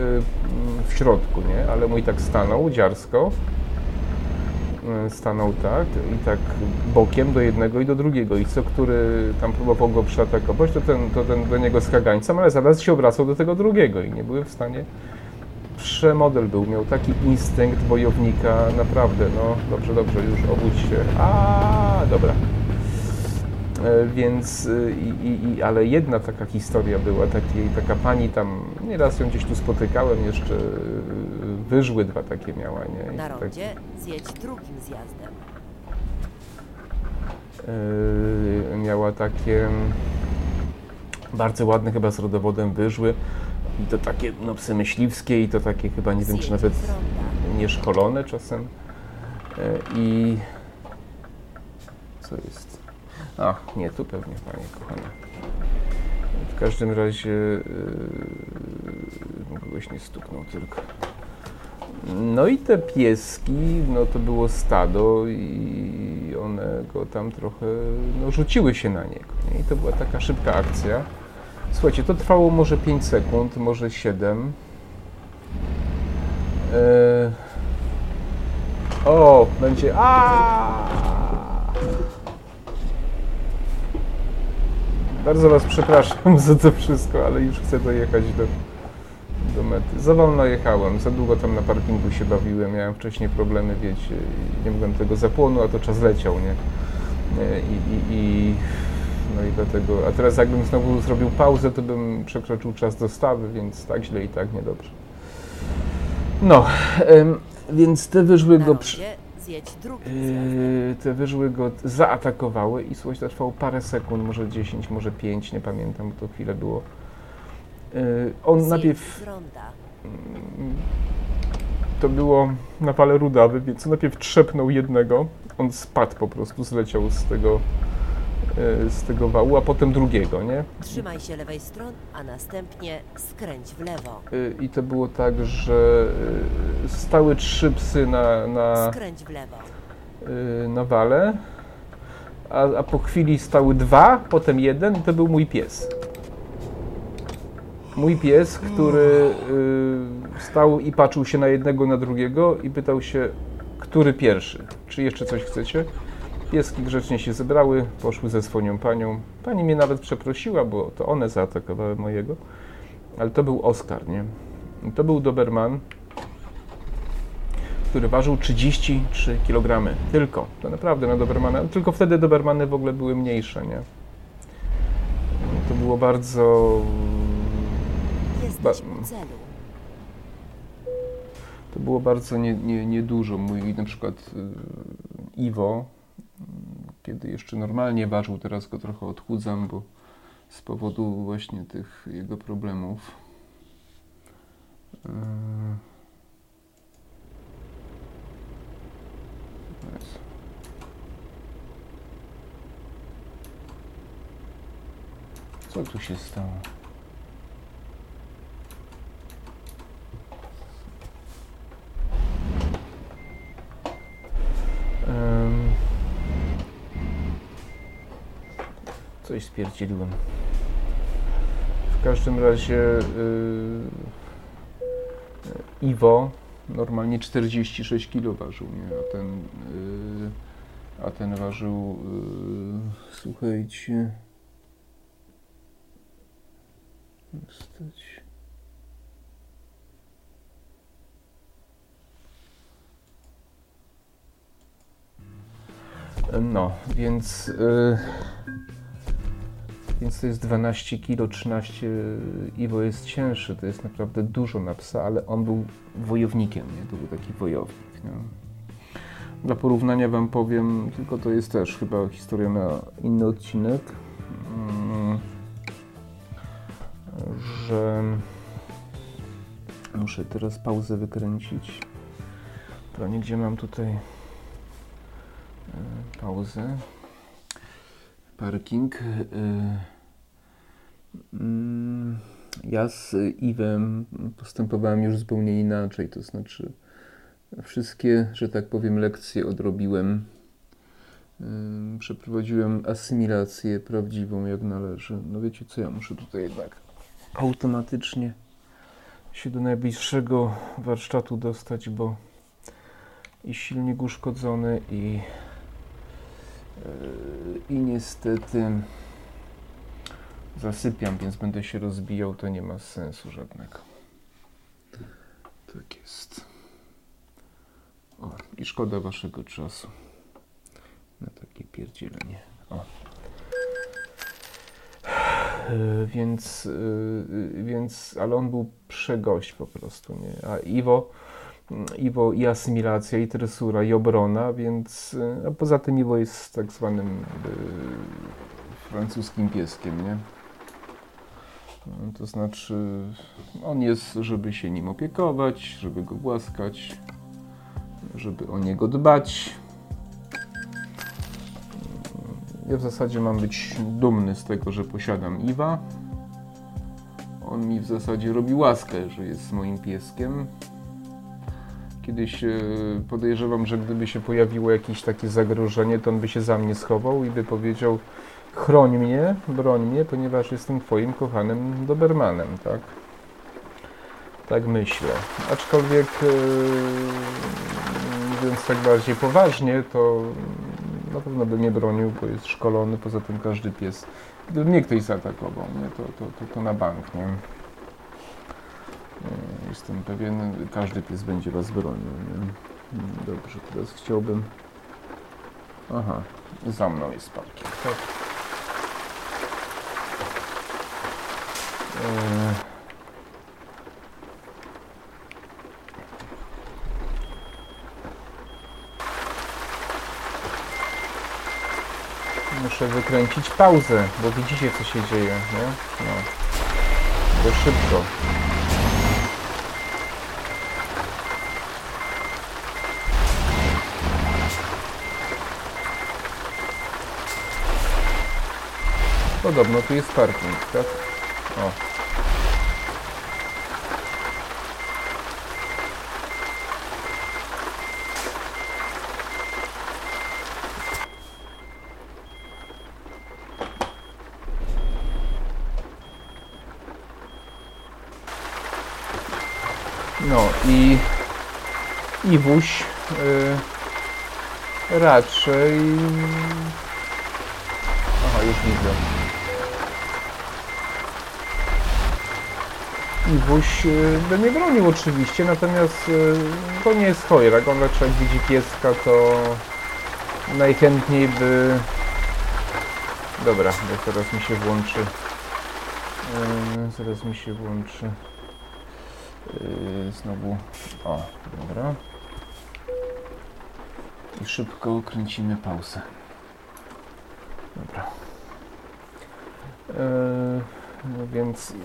Speaker 1: w środku, nie? Ale mój tak stanął dziarsko. Y, Stanął tak i tak bokiem do jednego i do drugiego. I co, który tam próbował go przeatakować, to ten, to ten do niego z kagańcem, ale zaraz się obracał do tego drugiego i nie były w stanie. Przemodel był, miał taki instynkt bojownika, naprawdę, no dobrze, dobrze, już obudź się. A, dobra. E, Więc, y, i, i, ale jedna taka historia była, takiej, taka pani tam, nieraz ją gdzieś tu spotykałem, jeszcze y, wyżły dwa takie miała, nie? I
Speaker 2: Na
Speaker 1: tak,
Speaker 2: rondzie zjedź drugim zjazdem.
Speaker 1: y, miała takie bardzo ładne chyba z rodowodem wyżły i to takie no, psy myśliwskie i to takie chyba nie wiem czy nawet nieszkolone czasem E, i co jest? A, nie, tu pewnie, panie kochane. W każdym razie yy, kogoś nie stuknął tylko. No i te pieski, no to było stado i one go tam trochę, no rzuciły się na niego. Nie? I to była taka szybka akcja. Słuchajcie, to trwało może 5 sekund, może 7. E, o, będzie. A! Bardzo Was przepraszam za to wszystko, ale już chcę dojechać do, do mety. Za wolno jechałem, za długo tam na parkingu się bawiłem, miałem wcześniej problemy, wiecie, nie mogłem tego zapłonu, a to czas leciał, nie? E, I, i, i, no i dlatego, a teraz jakbym znowu zrobił pauzę, to bym przekroczył czas dostawy, więc tak źle i tak niedobrze. No, em, więc te wyżły go przy,
Speaker 2: zjedź zjazdem.
Speaker 1: Yy, te wyżły go zaatakowały i słuchajcie, to trwało parę sekund, może 10, może 5, nie pamiętam, bo to chwilę było. Yy, on
Speaker 2: Zjedź
Speaker 1: najpierw,
Speaker 2: ronda.
Speaker 1: to było na fale rudawy, więc on najpierw trzepnął jednego, on spadł po prostu, zleciał z tego, z tego wału, a potem drugiego, nie?
Speaker 2: Trzymaj się lewej strony, a następnie skręć w lewo.
Speaker 1: Yy, I to było tak, że yy, stały trzy psy na, na,
Speaker 2: Skręć w lewo.
Speaker 1: na wale a, a po chwili stały dwa, potem jeden i to był mój pies. Mój pies, który y, stał i patrzył się na jednego, na drugiego i pytał się, który pierwszy, czy jeszcze coś chcecie? Pieski grzecznie się zebrały, poszły ze swoją panią. Pani mnie nawet przeprosiła, bo to one zaatakowały mojego. Ale to był Oskar, nie? To był Doberman, który ważył 33 kg. Tylko. To naprawdę na Dobermana. Tylko wtedy Dobermany w ogóle były mniejsze, nie? To było bardzo... Ba-. To było bardzo nie, nie, niedużo. Mój na przykład y, Iwo, kiedy jeszcze normalnie ważył, teraz go trochę odchudzam, bo z powodu właśnie tych jego problemów. Jezu. Co tu się stało? Spierdzieliłem. W każdym razie y, Iwo normalnie 46 kg ważył, nie? A ten, y, a ten ważył, y, słuchajcie, wstać. No, więc, y, więc to jest 12 kg, 13 Iwo jest cięższy, to jest naprawdę dużo na psa, ale on był wojownikiem, nie? To był taki wojownik, nie? Dla porównania Wam powiem, tylko to jest też chyba historia na inny odcinek, mm, że muszę teraz pauzę wykręcić. To nigdzie mam tutaj e, pauzę. Parking. mm, Ja z Iwem postępowałem już zupełnie inaczej, to znaczy wszystkie, że tak powiem, lekcje odrobiłem. Przeprowadziłem asymilację prawdziwą, jak należy. No wiecie co, ja muszę tutaj jednak automatycznie się do najbliższego warsztatu dostać, bo i silnik uszkodzony i, yy, i niestety zasypiam, więc będę się rozbijał, to nie ma sensu żadnego. Tak jest. O, i szkoda waszego czasu na takie pierdzielenie. O. Yy, Więc, yy, więc, ale on był przegość po prostu, nie? A Iwo, Iwo i asymilacja, i tresura, i obrona, więc, a poza tym Iwo jest tak zwanym yy, francuskim pieskiem, nie? To znaczy, on jest, żeby się nim opiekować, żeby go głaskać, żeby o niego dbać. Ja w zasadzie mam być dumny z tego, że posiadam Iwa. On mi w zasadzie robi łaskę, że jest moim pieskiem. Kiedyś e, podejrzewam, że gdyby się pojawiło jakieś takie zagrożenie, to on by się za mnie schował i by powiedział chroń mnie, broń mnie, ponieważ jestem twoim kochanym Dobermanem, tak? Tak myślę. Aczkolwiek e, mówiąc tak bardziej poważnie, to na pewno by mnie bronił, bo jest szkolony, poza tym każdy pies. Gdyby mnie ktoś zaatakował, nie, to, to, to, to na bank, nie? E, Jestem pewien, każdy pies będzie was bronił, nie? Dobrze, teraz chciałbym... Aha, za mną jest parking, tak? Muszę wykręcić pauzę, bo widzicie co się dzieje, nie? No. Bo szybko. Podobno tu jest parking, tak? O. No i i wóź yy, raczej... Aha, już widzę. Iwuś by mnie bronił oczywiście, natomiast y, to nie jest chojrak. On raczej jak widzi pieska, to najchętniej by... Dobra, bo teraz mi się włączy... Yy, zaraz mi się włączy... Znowu... O, dobra. I szybko kręcimy pauzę. Dobra. Więc... Yy,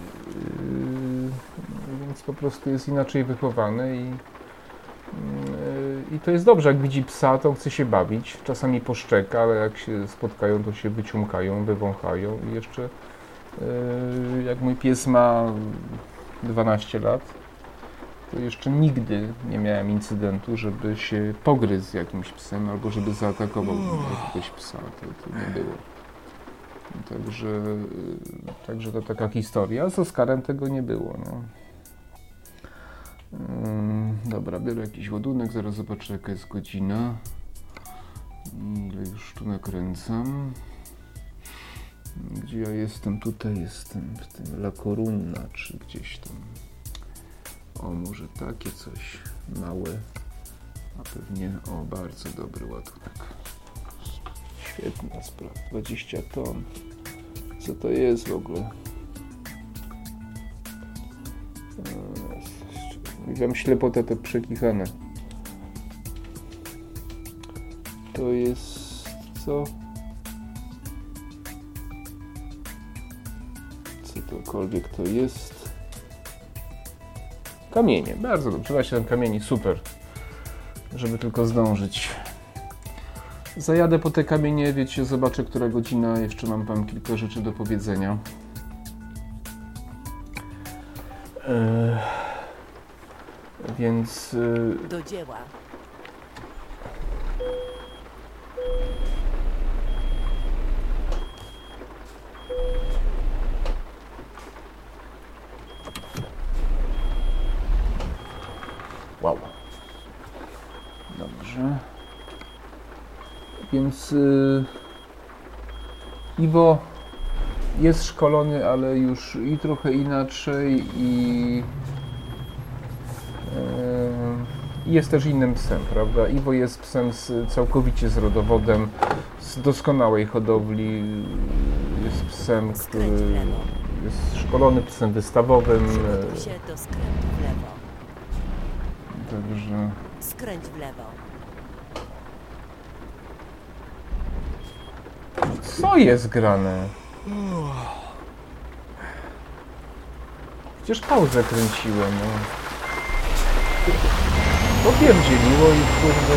Speaker 1: więc po prostu jest inaczej wychowany i... Yy, I to jest dobrze, jak widzi psa, to chce się bawić. Czasami poszczeka, ale jak się spotkają, to się wyciumkają, wywąchają i jeszcze yy, jak mój pies ma 12 lat, to jeszcze nigdy nie miałem incydentu, żeby się pogryzł z jakimś psem albo żeby zaatakował jakiegoś psa. To, to nie było. Także, także to taka historia. Z Oskarem tego nie było. No. Ym, Dobra, biorę jakiś ładunek, zaraz zobaczę jaka jest godzina. Ile już tu nakręcam. Gdzie ja jestem? Tutaj jestem, w tym La Corunna, czy gdzieś tam. O, może takie coś małe. A pewnie, o, bardzo dobry ładunek. Świetna sprawa, 20 ton. Co to jest w ogóle? Wiem ślepota te przekichane. To jest co? Co to jest? Kamienie, bardzo dobrze. 27 kamieni, super. Żeby tylko zdążyć. Zajadę po te kamienie, wiecie, zobaczę, która godzina. Jeszcze mam wam kilka rzeczy do powiedzenia. Eee, więc y,
Speaker 2: Do dzieła.
Speaker 1: Wow. Dobrze. Więc y, Iwo jest szkolony, ale już i trochę inaczej i y, jest też innym psem, prawda? Iwo jest psem z, całkowicie z rodowodem, z doskonałej hodowli. Jest psem, który jest szkolony psem wystawowym.
Speaker 2: Przygotuj się do skrętu w lewo.
Speaker 1: Także
Speaker 2: Skręć w lewo.
Speaker 1: Co jest grane? Przecież pauzę kręciłem, no. Popierdzieliło i kurde...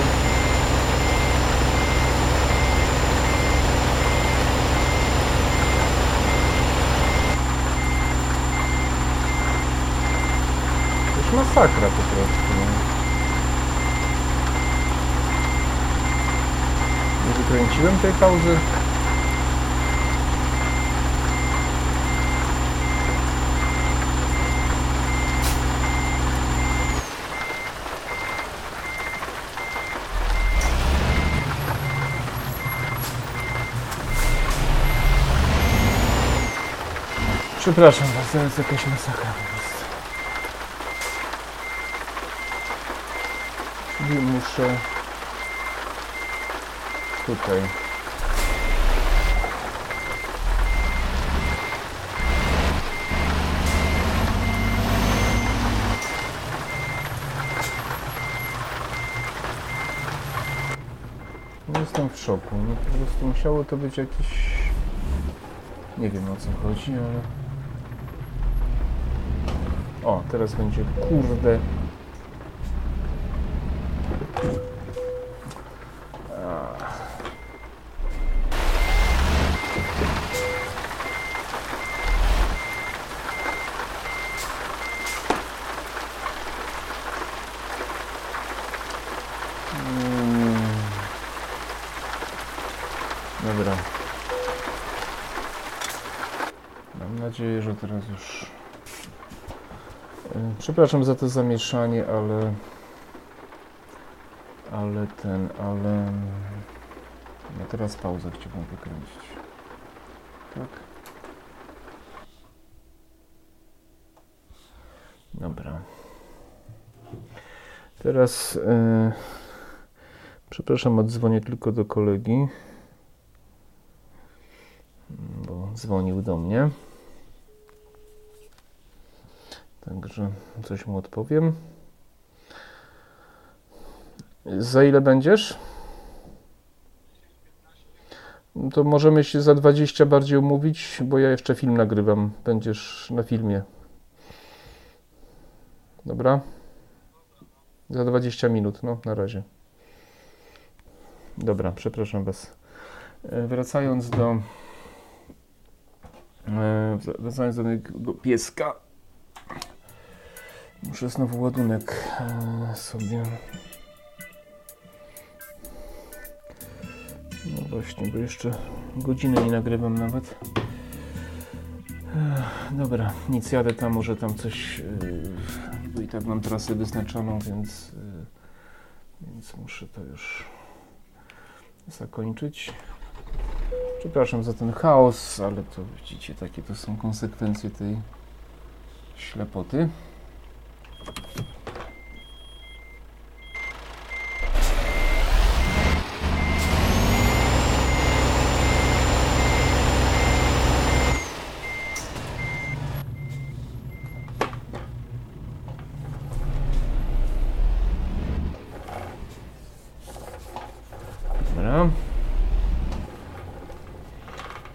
Speaker 1: Już masakra po prostu, no. Nie wykręciłem tej pauzy. Przepraszam was, to jest jakaś masakra po prostu. Czyli muszę tutaj. Jestem w szoku. No po prostu musiało to być jakieś. Nie wiem o co chodzi, ale. Teraz będzie kurde. Przepraszam za to zamieszanie, ale. Ale ten, ale. Ja teraz pauzę chciałbym wykręcić. Tak. Dobra. Teraz. E, przepraszam, odzwonię tylko do kolegi. Bo dzwonił do mnie. Także coś mu odpowiem. Za ile będziesz? To możemy się za 20 bardziej umówić, bo ja jeszcze film nagrywam. Będziesz na filmie. Dobra? Za 20 minut, no na razie. Dobra, przepraszam Was. E, Wracając do. e, Wracając do pieska. Muszę znowu ładunek e, sobie. No właśnie, bo jeszcze godzinę nie nagrywam nawet. Ech, Dobra, nic, jadę tam, może tam coś. Yy, bo i tak mam trasę wyznaczoną, więc. Więc muszę to już zakończyć. Przepraszam za ten chaos, ale to widzicie, takie to są konsekwencje tej ślepoty.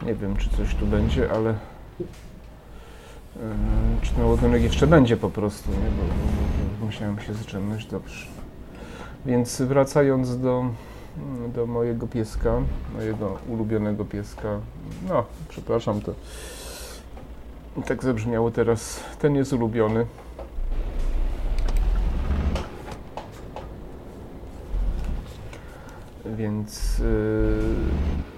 Speaker 1: Nie wiem, czy coś tu będzie, ale. Ten ładunek jeszcze będzie po prostu, nie? Bo, bo, bo musiałem się zaczynać dobrze. Więc wracając do, do mojego pieska, mojego ulubionego pieska. No, przepraszam, to tak zabrzmiało teraz. Ten jest ulubiony. Więc. Yy,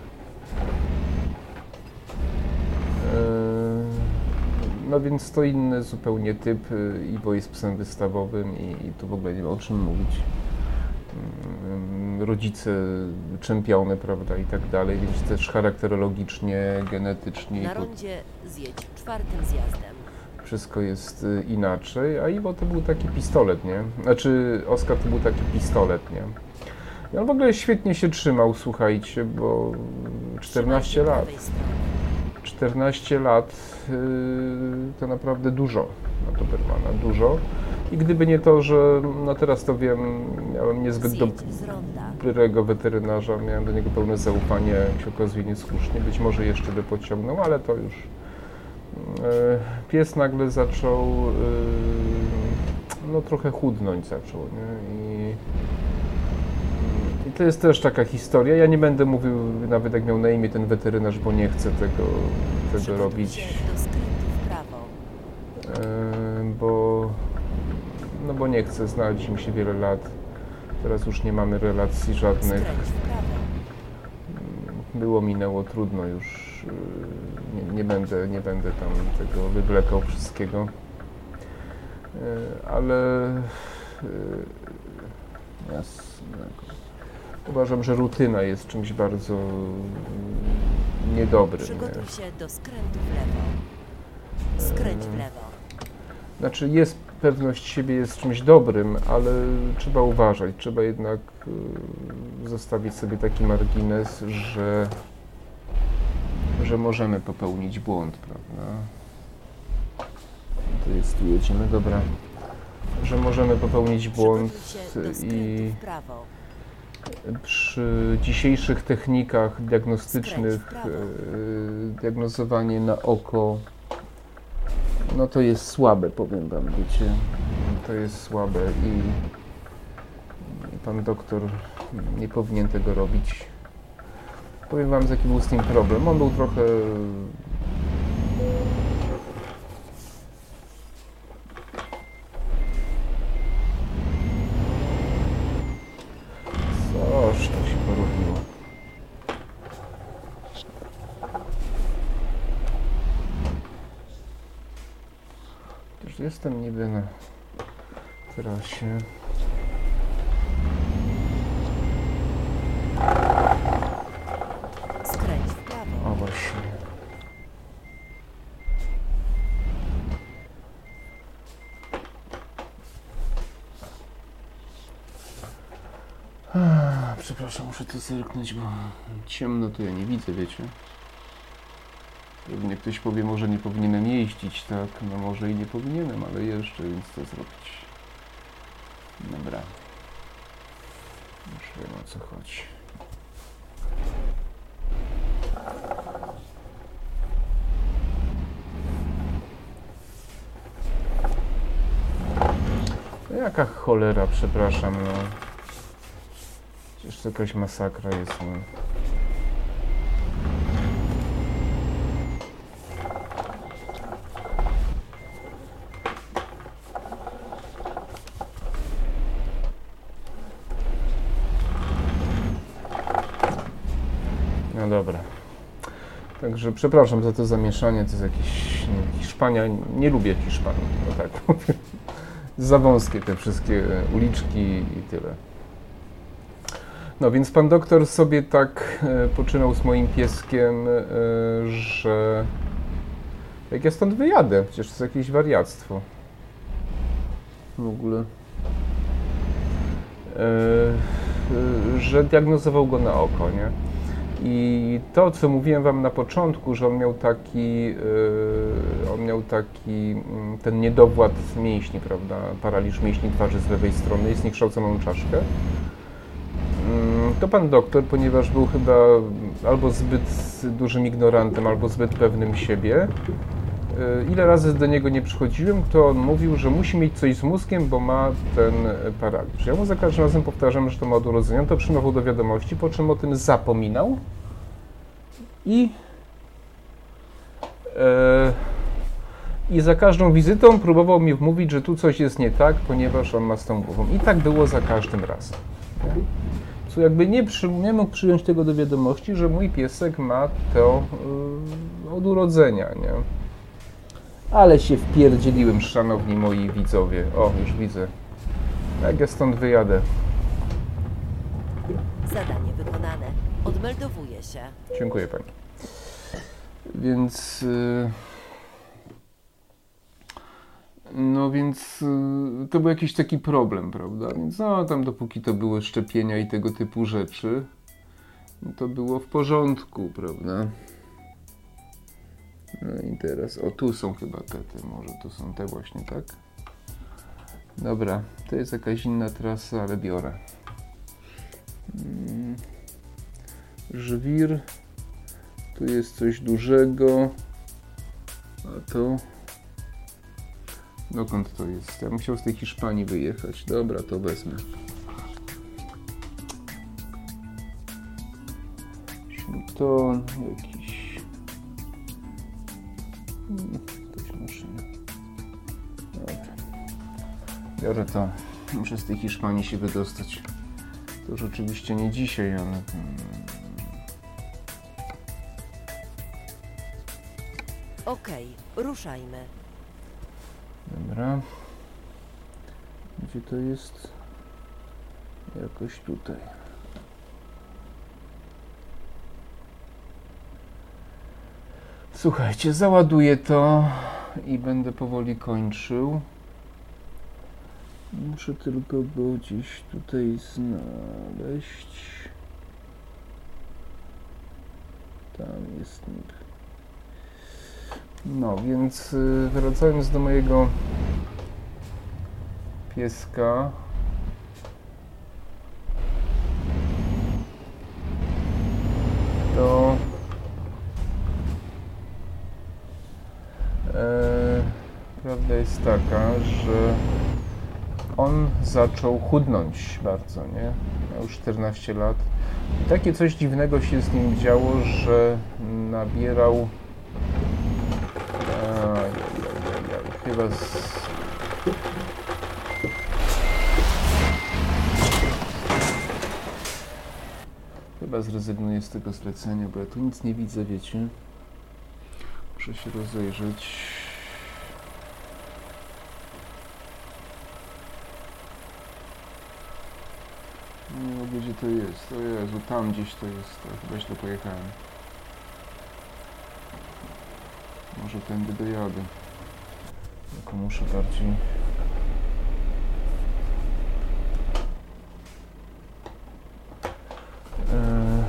Speaker 1: no więc to inny zupełnie typ. yy, Iwo jest psem wystawowym i, i tu w ogóle nie ma o czym mówić. Yy, Rodzice czempiony, prawda, i tak dalej, więc też charakterologicznie, genetycznie i
Speaker 2: Na rondzie zjedź czwartym zjazdem.
Speaker 1: wszystko jest y, inaczej, a Iwo to był taki pistolet, nie? Znaczy Oskar to był taki pistolet, nie? I on w ogóle świetnie się trzymał, słuchajcie, bo 14
Speaker 2: Trzymaj się
Speaker 1: lat.
Speaker 2: Prawej strony.
Speaker 1: 14 lat yy, to naprawdę dużo na Dobermana, dużo. I gdyby nie to, że no teraz to wiem, miałem niezbyt dobrego weterynarza, miałem do niego pełne zaufanie, jak się okazuje niesłusznie, być może jeszcze by pociągnął, ale to już yy, pies nagle zaczął yy, no trochę chudnąć zaczął, nie? I to jest też taka historia. Ja nie będę mówił nawet jak miał na imię ten weterynarz, bo nie chcę tego, tego robić. bo, no bo nie chcę, znaliśmy się wiele lat. Teraz już nie mamy relacji żadnych. Było, minęło, trudno już. yy, Nie, nie, będę, nie będę tam tego wywlekał wszystkiego. Yy, Ale yy, jasnego. Uważam, że rutyna jest czymś bardzo niedobrym.
Speaker 2: Przygotuj
Speaker 1: Nie?
Speaker 2: się do skrętu w lewo. Skręć w lewo.
Speaker 1: Znaczy jest pewność siebie jest czymś dobrym, ale trzeba uważać. Trzeba jednak y, zostawić sobie taki margines, że, że możemy popełnić błąd, prawda? To jest tu jedziemy, dobra. Że możemy popełnić błąd i
Speaker 2: w prawo.
Speaker 1: Przy dzisiejszych technikach diagnostycznych e, diagnozowanie na oko no to jest słabe, powiem wam, wiecie. To jest słabe i, pan doktor nie powinien tego robić. Powiem wam, z jaki był z tym problem. On był trochę To się porobiło. Chociaż Jestem niby na trasie.
Speaker 2: Skręć w prawo.
Speaker 1: O właśnie. Ah, Przepraszam, muszę to zerknąć, bo ciemno to ja nie widzę, wiecie. Pewnie ktoś powie, może nie powinienem jeździć, tak? No może i nie powinienem, ale jeszcze, więc co zrobić? Dobra. Już wiem o co chodzi. Jaka cholera, przepraszam, no. To jakaś masakra jest, no. No dobra. Także przepraszam za to zamieszanie, to jest jakiś Hiszpania. Nie lubię Hiszpanii, no tak powiem. Za wąskie te wszystkie uliczki i tyle. No więc pan doktor sobie tak e, poczynał z moim pieskiem, e, że jak ja stąd wyjadę, przecież to jest jakieś wariactwo. W ogóle. E, że diagnozował go na oko, nie? I to, co mówiłem Wam na początku, że on miał taki, on miał taki mm, ten niedowład mięśni, prawda, paraliż mięśni twarzy z lewej strony i zniekształconą czaszkę, to pan doktor, ponieważ był chyba albo zbyt dużym ignorantem, albo zbyt pewnym siebie, yy, ile razy do niego nie przychodziłem, to on mówił, że musi mieć coś z mózgiem, bo ma ten e, paraliż. Ja mu za każdym razem powtarzam, że to ma od urodzenia, to przyjmował do wiadomości, po czym o tym zapominał i e, i za każdą wizytą próbował mi wmówić, że tu coś jest nie tak, ponieważ on ma z tą głową. I tak było za każdym razem. Jakby nie, przy, nie mógł przyjąć tego do wiadomości, że mój piesek ma to y, od urodzenia, nie? Ale się wpierdzieliłem, szanowni moi widzowie. O, już widzę. Jak ja stąd wyjadę?
Speaker 2: Zadanie wykonane. Odmeldowuje się.
Speaker 1: Dziękuję pani. Więc. y, No więc y, to był jakiś taki problem, prawda? Więc no tam dopóki to były szczepienia i tego typu rzeczy, to było w porządku, prawda? No i teraz, o tu są chyba te, te, może to są te właśnie, tak? Dobra, to jest jakaś inna trasa, ale biorę. Mm. Żwir. Tu jest coś dużego. A to. Dokąd to jest? Ja bym chciał z tej Hiszpanii wyjechać. Dobra, to wezmę. To jakiś. Jakaś maszyna. Biorę to. Muszę z tej Hiszpanii się wydostać. To rzeczywiście nie dzisiaj, ale.
Speaker 2: Okej, ruszajmy.
Speaker 1: Dobra. Gdzie to jest? Jakoś tutaj. Słuchajcie, załaduję to i będę powoli kończył. Muszę tylko go gdzieś tutaj znaleźć. Tam jest. No, więc y, wracając do mojego pieska. To e, prawda jest taka, że on zaczął chudnąć bardzo, nie? Miał 14 lat. I takie coś dziwnego się z nim działo, że nabierał Pięknie was... Chyba zrezygnuję z tego zlecenia, bo ja tu nic nie widzę, wiecie. Muszę się rozejrzeć. Nie wiem, gdzie to jest. O Jezu, tam gdzieś to jest. Tak, chyba źle pojechałem. Może tędy dojadę. Tylko muszę bardziej... Eee...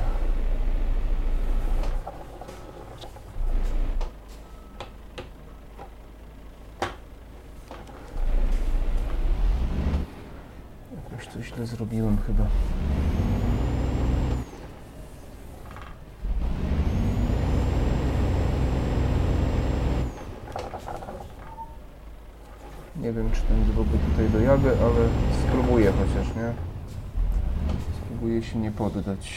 Speaker 1: Jakoś to źle zrobiłem chyba. Nie wiem, czy ten w ogóle tutaj dojadę, ale spróbuję chociaż, nie? Spróbuję się nie poddać.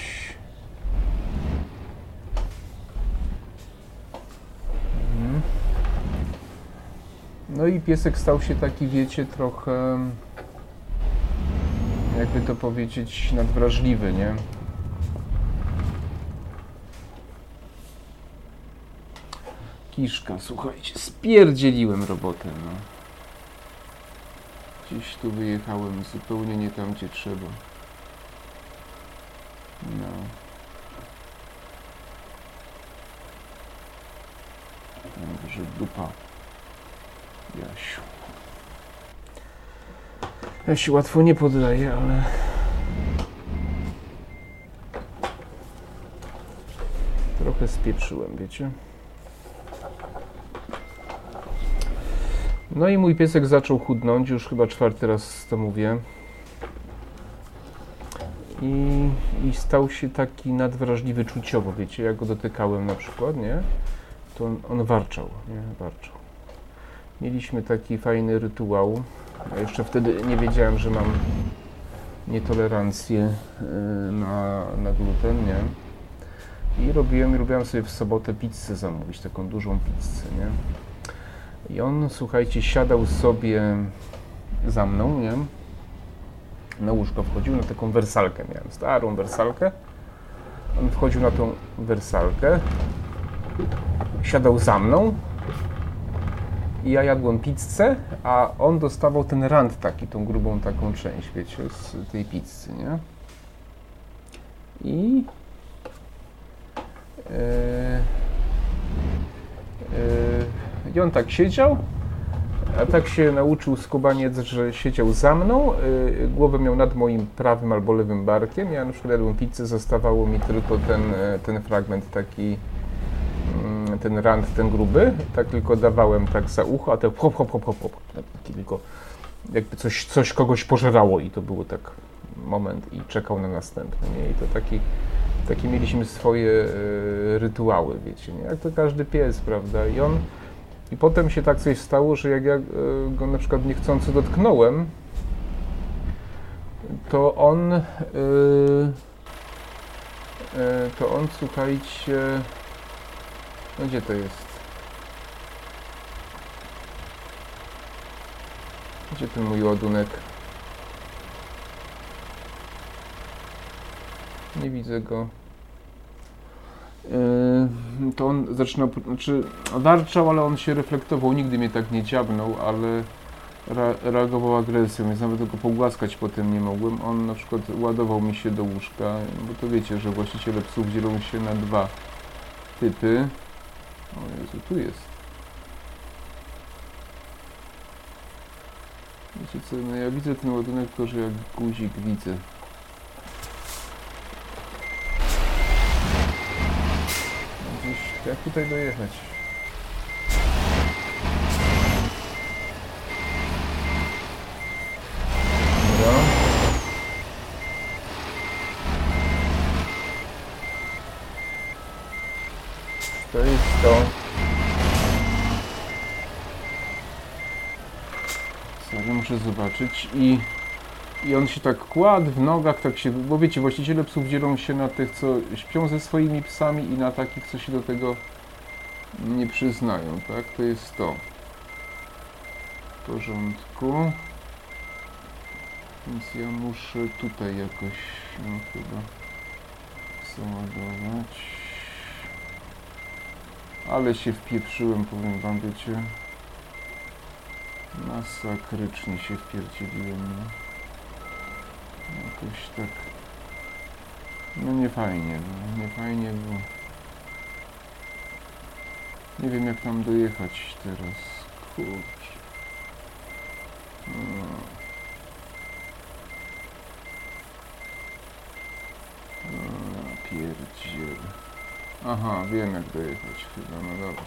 Speaker 1: Mhm. No i piesek stał się taki, wiecie, trochę jakby to powiedzieć, nadwrażliwy, nie? Kiszka, słuchajcie, spierdzieliłem robotę, no. Gdzieś tu wyjechałem zupełnie nie tam, gdzie trzeba. No. Dobrze, dupa. Jasiu. Ja się łatwo nie poddaję, ale... Trochę spieprzyłem, wiecie? No i mój piesek zaczął chudnąć, już chyba czwarty raz to mówię. I, I stał się taki nadwrażliwy czuciowo, wiecie, jak go dotykałem na przykład, nie? To on, on warczał, nie? Warczał. Mieliśmy taki fajny rytuał. Ja jeszcze wtedy nie wiedziałem, że mam nietolerancję y, na, na gluten, nie? I robiłem, robiłem sobie w sobotę pizzę zamówić, taką dużą pizzę, nie? I on, słuchajcie, siadał sobie za mną, nie? Na łóżko wchodził, na taką wersalkę miałem, starą wersalkę. On wchodził na tą wersalkę, siadał za mną, i ja jadłem pizzę, a on dostawał ten rand taki, tą grubą taką część, wiecie, z tej pizzy, nie? I... Yy, yy, I on tak siedział, a tak się nauczył skubaniec, że siedział za mną, yy, głowę miał nad moim prawym albo lewym barkiem, ja na przykład jadłem pizzę, zostawało mi tylko ten, ten fragment taki ten rand, ten gruby, tak tylko dawałem tak za ucho, a to hop, hop, hop, hop, hop, taki tylko jakby coś, coś kogoś pożerało i to było tak moment i czekał na następny, nie? I to taki, takie mieliśmy swoje e, rytuały, wiecie, nie? Jak to każdy pies, prawda? I on, i potem się tak coś stało, że jak ja e, go na przykład niechcący dotknąłem, to on, e, to on, słuchajcie, no gdzie to jest? Gdzie ten mój ładunek? Nie widzę go. Yy, to on zaczynał, znaczy warczał, ale on się reflektował, nigdy mnie tak nie dziabnął, ale re, reagował agresją, więc nawet go pogłaskać potem nie mogłem. On na przykład ładował mi się do łóżka, bo to wiecie, że właściciele psów dzielą się na dwa typy. O Jezu, tu jest. Wiecie co, no ja widzę ten ładunek tylko, że jak guzik widzę. No jak tutaj dojechać? To jest to. Muszę zobaczyć i i on się tak kładł w nogach, tak się, bo wiecie, właściciele psów dzielą się na tych, co śpią ze swoimi psami i na takich, co się do tego nie przyznają, tak? To jest to. W porządku. Więc ja muszę tutaj jakoś, no chyba. Ale się wpieprzyłem, powiem wam, wiecie. Masakrycznie się wpierdzieliłem, no. Jakoś tak No nie fajnie, no, nie fajnie, bo nie wiem jak tam dojechać teraz. Kurczę. No. Aha, wiem jak dojechać chyba, no dobra.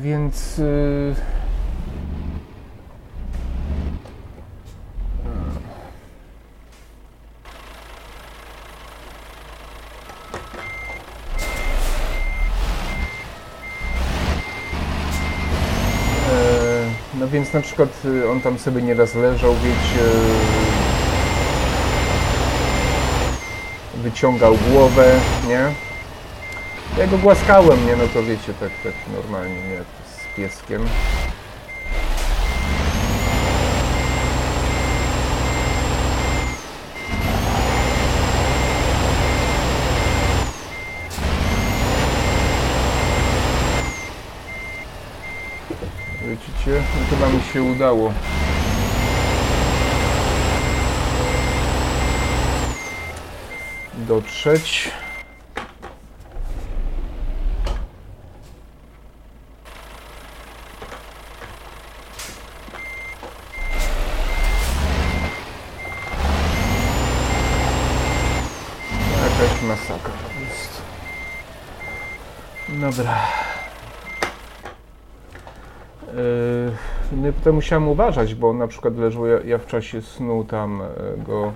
Speaker 1: Więc... y, E, No więc na przykład y, on tam sobie nieraz leżał, wiecie, wyciągał głowę, nie? Ja go głaskałem, nie? No to wiecie, tak, tak normalnie, nie? Z pieskiem. Widzicie? No chyba mi się udało. Dotrzeć. Jakaś masakra jest. Dobra. Yy, No i potem musiałem uważać, bo na przykład leżał, ja, ja w czasie snu tam e, go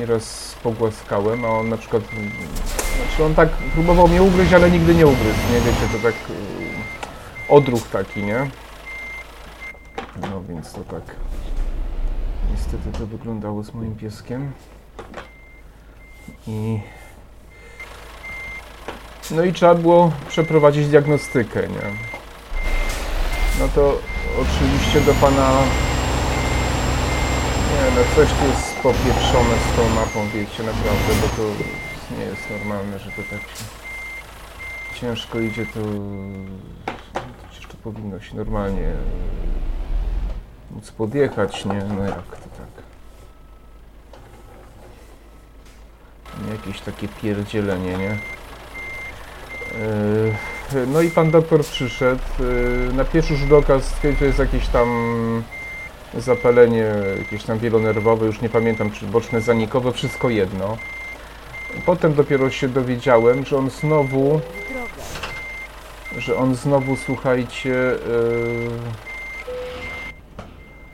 Speaker 1: nieraz pogłaskałem, a on na przykład, znaczy on tak próbował mnie ugryźć, ale nigdy nie ugryzł, nie wiecie, to tak yy, odruch taki, nie? No więc to tak niestety to wyglądało z moim pieskiem i no i trzeba było przeprowadzić diagnostykę, nie? No to oczywiście do pana... Nie no, coś tu jest popieprzone z tą mapą, wiecie, naprawdę, bo to nie jest normalne, że to tak ciężko idzie, to przecież to powinno się normalnie móc podjechać, nie? No jak to tak? Jakieś takie pierdzielenie, nie? Yy, No i pan doktor przyszedł. Yy, Na pierwszy rzut oka stwierdził, że jest jakieś tam zapalenie, jakieś tam wielonerwowe, już nie pamiętam, czy boczne zanikowe, wszystko jedno. Potem dopiero się dowiedziałem, że on znowu, że on znowu, słuchajcie, yy,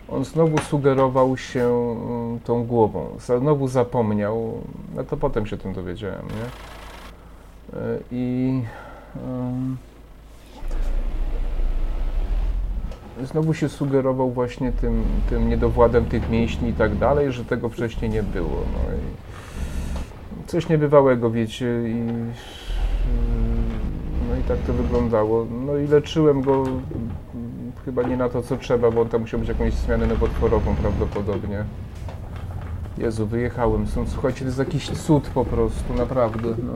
Speaker 1: on znowu sugerował się yy, tą głową. Znowu zapomniał, no to potem się tym dowiedziałem, nie? Yy, I yy, znowu się sugerował właśnie tym, tym niedowładem tych mięśni i tak dalej, że tego wcześniej nie było. No i coś niebywałego, wiecie, i no i tak to wyglądało. No i leczyłem go mm, chyba nie na to, co trzeba, bo on tam musiał być jakąś zmianę nowotworową prawdopodobnie. Jezu, wyjechałem. Słuchajcie, to jest jakiś cud po prostu, naprawdę. No.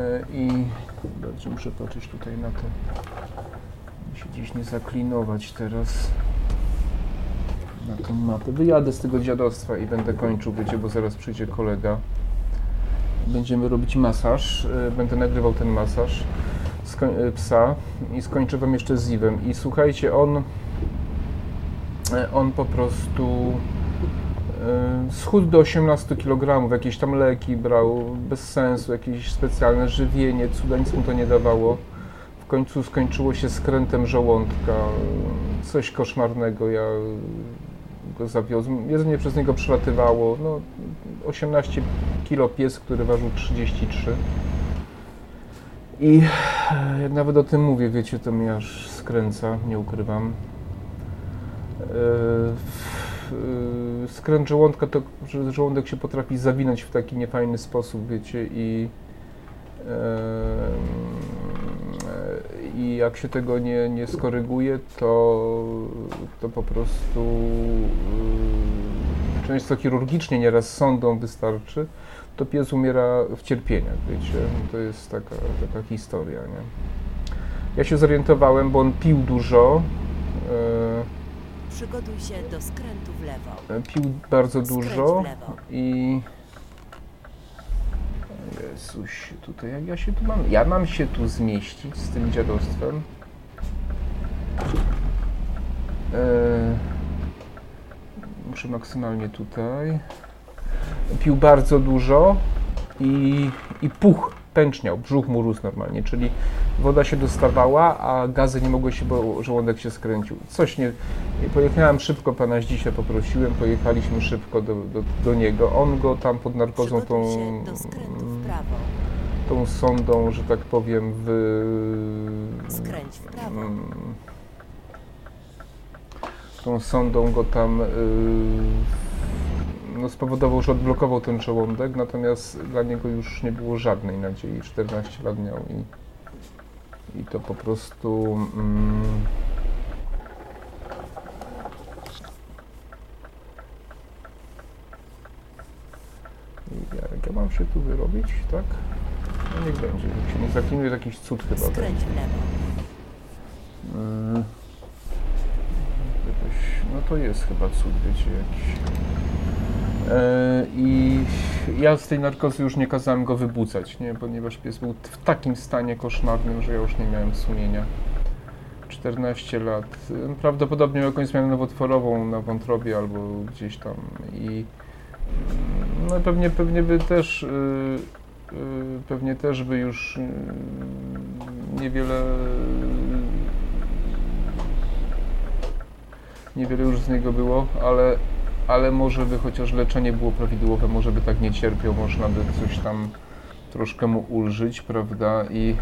Speaker 1: E, I dobrze, muszę patrzeć tutaj na to. Się gdzieś nie zaklinować teraz na tą mapę. Wyjadę z tego dziadostwa i będę kończył, wiecie, bo zaraz przyjdzie kolega. Będziemy robić masaż. e, Będę nagrywał ten masaż e, psa i skończę wam jeszcze z Iwem. I słuchajcie, on e, on po prostu schudł do 18 kg, jakieś tam leki brał, bez sensu, jakieś specjalne żywienie, cuda nic mu to nie dawało. W końcu skończyło się skrętem żołądka, coś koszmarnego, ja go zawiozłem, jedzenie przez niego przelatywało, no 18 kg pies, który ważył 33. I jak nawet o tym mówię, wiecie, to mnie aż skręca, nie ukrywam. E, Skręt żołądka to, że żołądek się potrafi zawinąć w taki niefajny sposób, wiecie, i i jak się tego nie, nie skoryguje, to, to po prostu e, często chirurgicznie, nieraz sondą wystarczy, to pies umiera w cierpieniach, wiecie, to jest taka, taka historia, nie. Ja się zorientowałem, bo on pił dużo
Speaker 2: Przygotuj się do skrętu w lewo.
Speaker 1: E, Pił bardzo dużo i... Jezuś, tutaj jak ja się tu mam... Ja mam się tu zmieścić z tym dziadostwem. E, muszę maksymalnie tutaj. Pił bardzo dużo i, i puch, pęczniał, brzuch mu rósł normalnie, czyli woda się dostawała, a gazy nie mogły się, bo żołądek się skręcił. Coś nie... Pojechałem szybko, pana dzisiaj poprosiłem, pojechaliśmy szybko do, do, do niego. On go tam pod narkozą tą, tą sondą, że tak powiem, w...
Speaker 2: Skręć w prawo.
Speaker 1: Mm, tą sondą go tam y, no, spowodował, że odblokował ten żołądek, natomiast dla niego już nie było żadnej nadziei. 14 lat miał i, i to po prostu. Mm, jak ja mam się tu wyrobić, tak? No niech będzie. Jak się nie zaklinuje, to jakiś cud chyba będzie.
Speaker 2: Skręć lewo.
Speaker 1: Mm. Jakoś, no to jest chyba cud, wiecie, jakiś. E, I ja z tej narkozy już nie kazałem go wybudzać, nie? ponieważ pies był w takim stanie koszmarnym, że ja już nie miałem sumienia. 14 lat. E, Prawdopodobnie miał jakąś zmianę nowotworową na wątrobie albo gdzieś tam i mm, no pewnie, pewnie by też y, pewnie też by już y, niewiele niewiele już z niego było, ale, ale może by chociaż leczenie było prawidłowe, może by tak nie cierpiał, można by coś tam troszkę mu ulżyć, prawda? I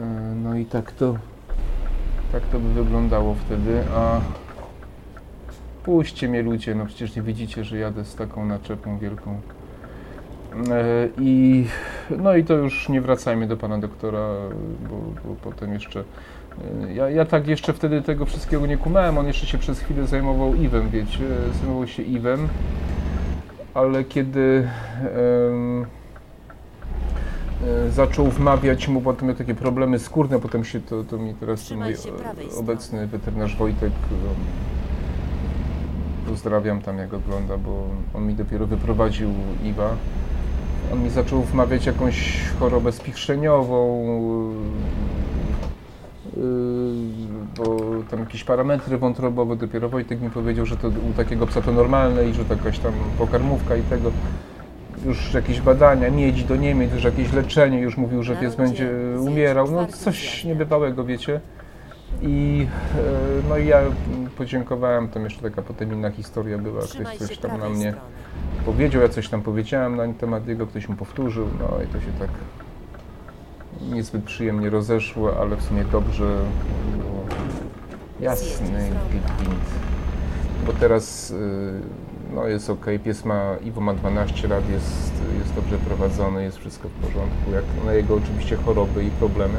Speaker 1: e, no i tak to tak to by wyglądało wtedy, a puśćcie mnie ludzie, no przecież nie widzicie, że jadę z taką naczepą wielką. E, I no i to już nie wracajmy do pana doktora, bo, bo potem jeszcze Ja, ja tak jeszcze wtedy tego wszystkiego nie kumałem, on jeszcze się przez chwilę zajmował Iwem, wiecie, zajmował się Iwem, ale kiedy e, zaczął wmawiać mu, potem miał takie problemy skórne, potem się to, to mi teraz mój obecny weterynarz Wojtek, em, pozdrawiam tam jak ogląda, bo on mi dopiero wyprowadził Iwa. On mi zaczął wmawiać jakąś chorobę spichrzeniową, bo tam jakieś parametry wątrobowe, dopiero Wojtek mi powiedział, że to u takiego psa to normalne i że to jakaś tam pokarmówka i tego. Już jakieś badania, miedź do Niemiec, już jakieś leczenie, już mówił, że pies będzie umierał, no coś niebywałego, wiecie. I e, no i ja podziękowałem, tam jeszcze taka potem inna historia była, ktoś coś tam na mnie powiedział, ja coś tam powiedziałem na temat jego, ktoś mu powtórzył, no i to się tak niezbyt przyjemnie rozeszło, ale w sumie dobrze było. Jasny gwint. Bo teraz y, no jest ok, pies ma, Iwo ma 12 lat, jest, jest dobrze prowadzony, jest wszystko w porządku, jak na jego oczywiście choroby i problemy.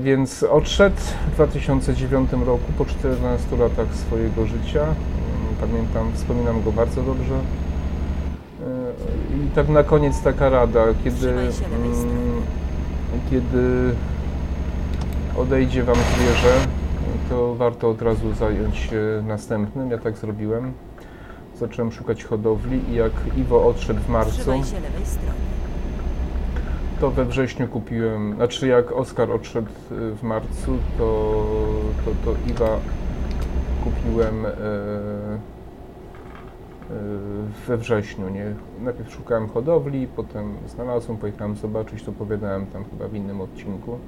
Speaker 1: Więc odszedł w 2009 roku, po 14 latach swojego życia. Mm, Pamiętam, wspominam go bardzo dobrze. Yy, I tak na koniec taka rada, kiedy,
Speaker 2: Trzymaj się lewej strony.
Speaker 1: mm, kiedy odejdzie Wam zwierzę, to warto od razu zająć się następnym. Ja tak zrobiłem. Zacząłem szukać hodowli i jak Iwo odszedł w marcu, to we wrześniu kupiłem, znaczy jak Oskar odszedł y, w marcu, to, to, to Iwa kupiłem e, we wrześniu, nie? Najpierw szukałem hodowli, potem znalazłem, pojechałem zobaczyć, to opowiadałem tam chyba w innym odcinku.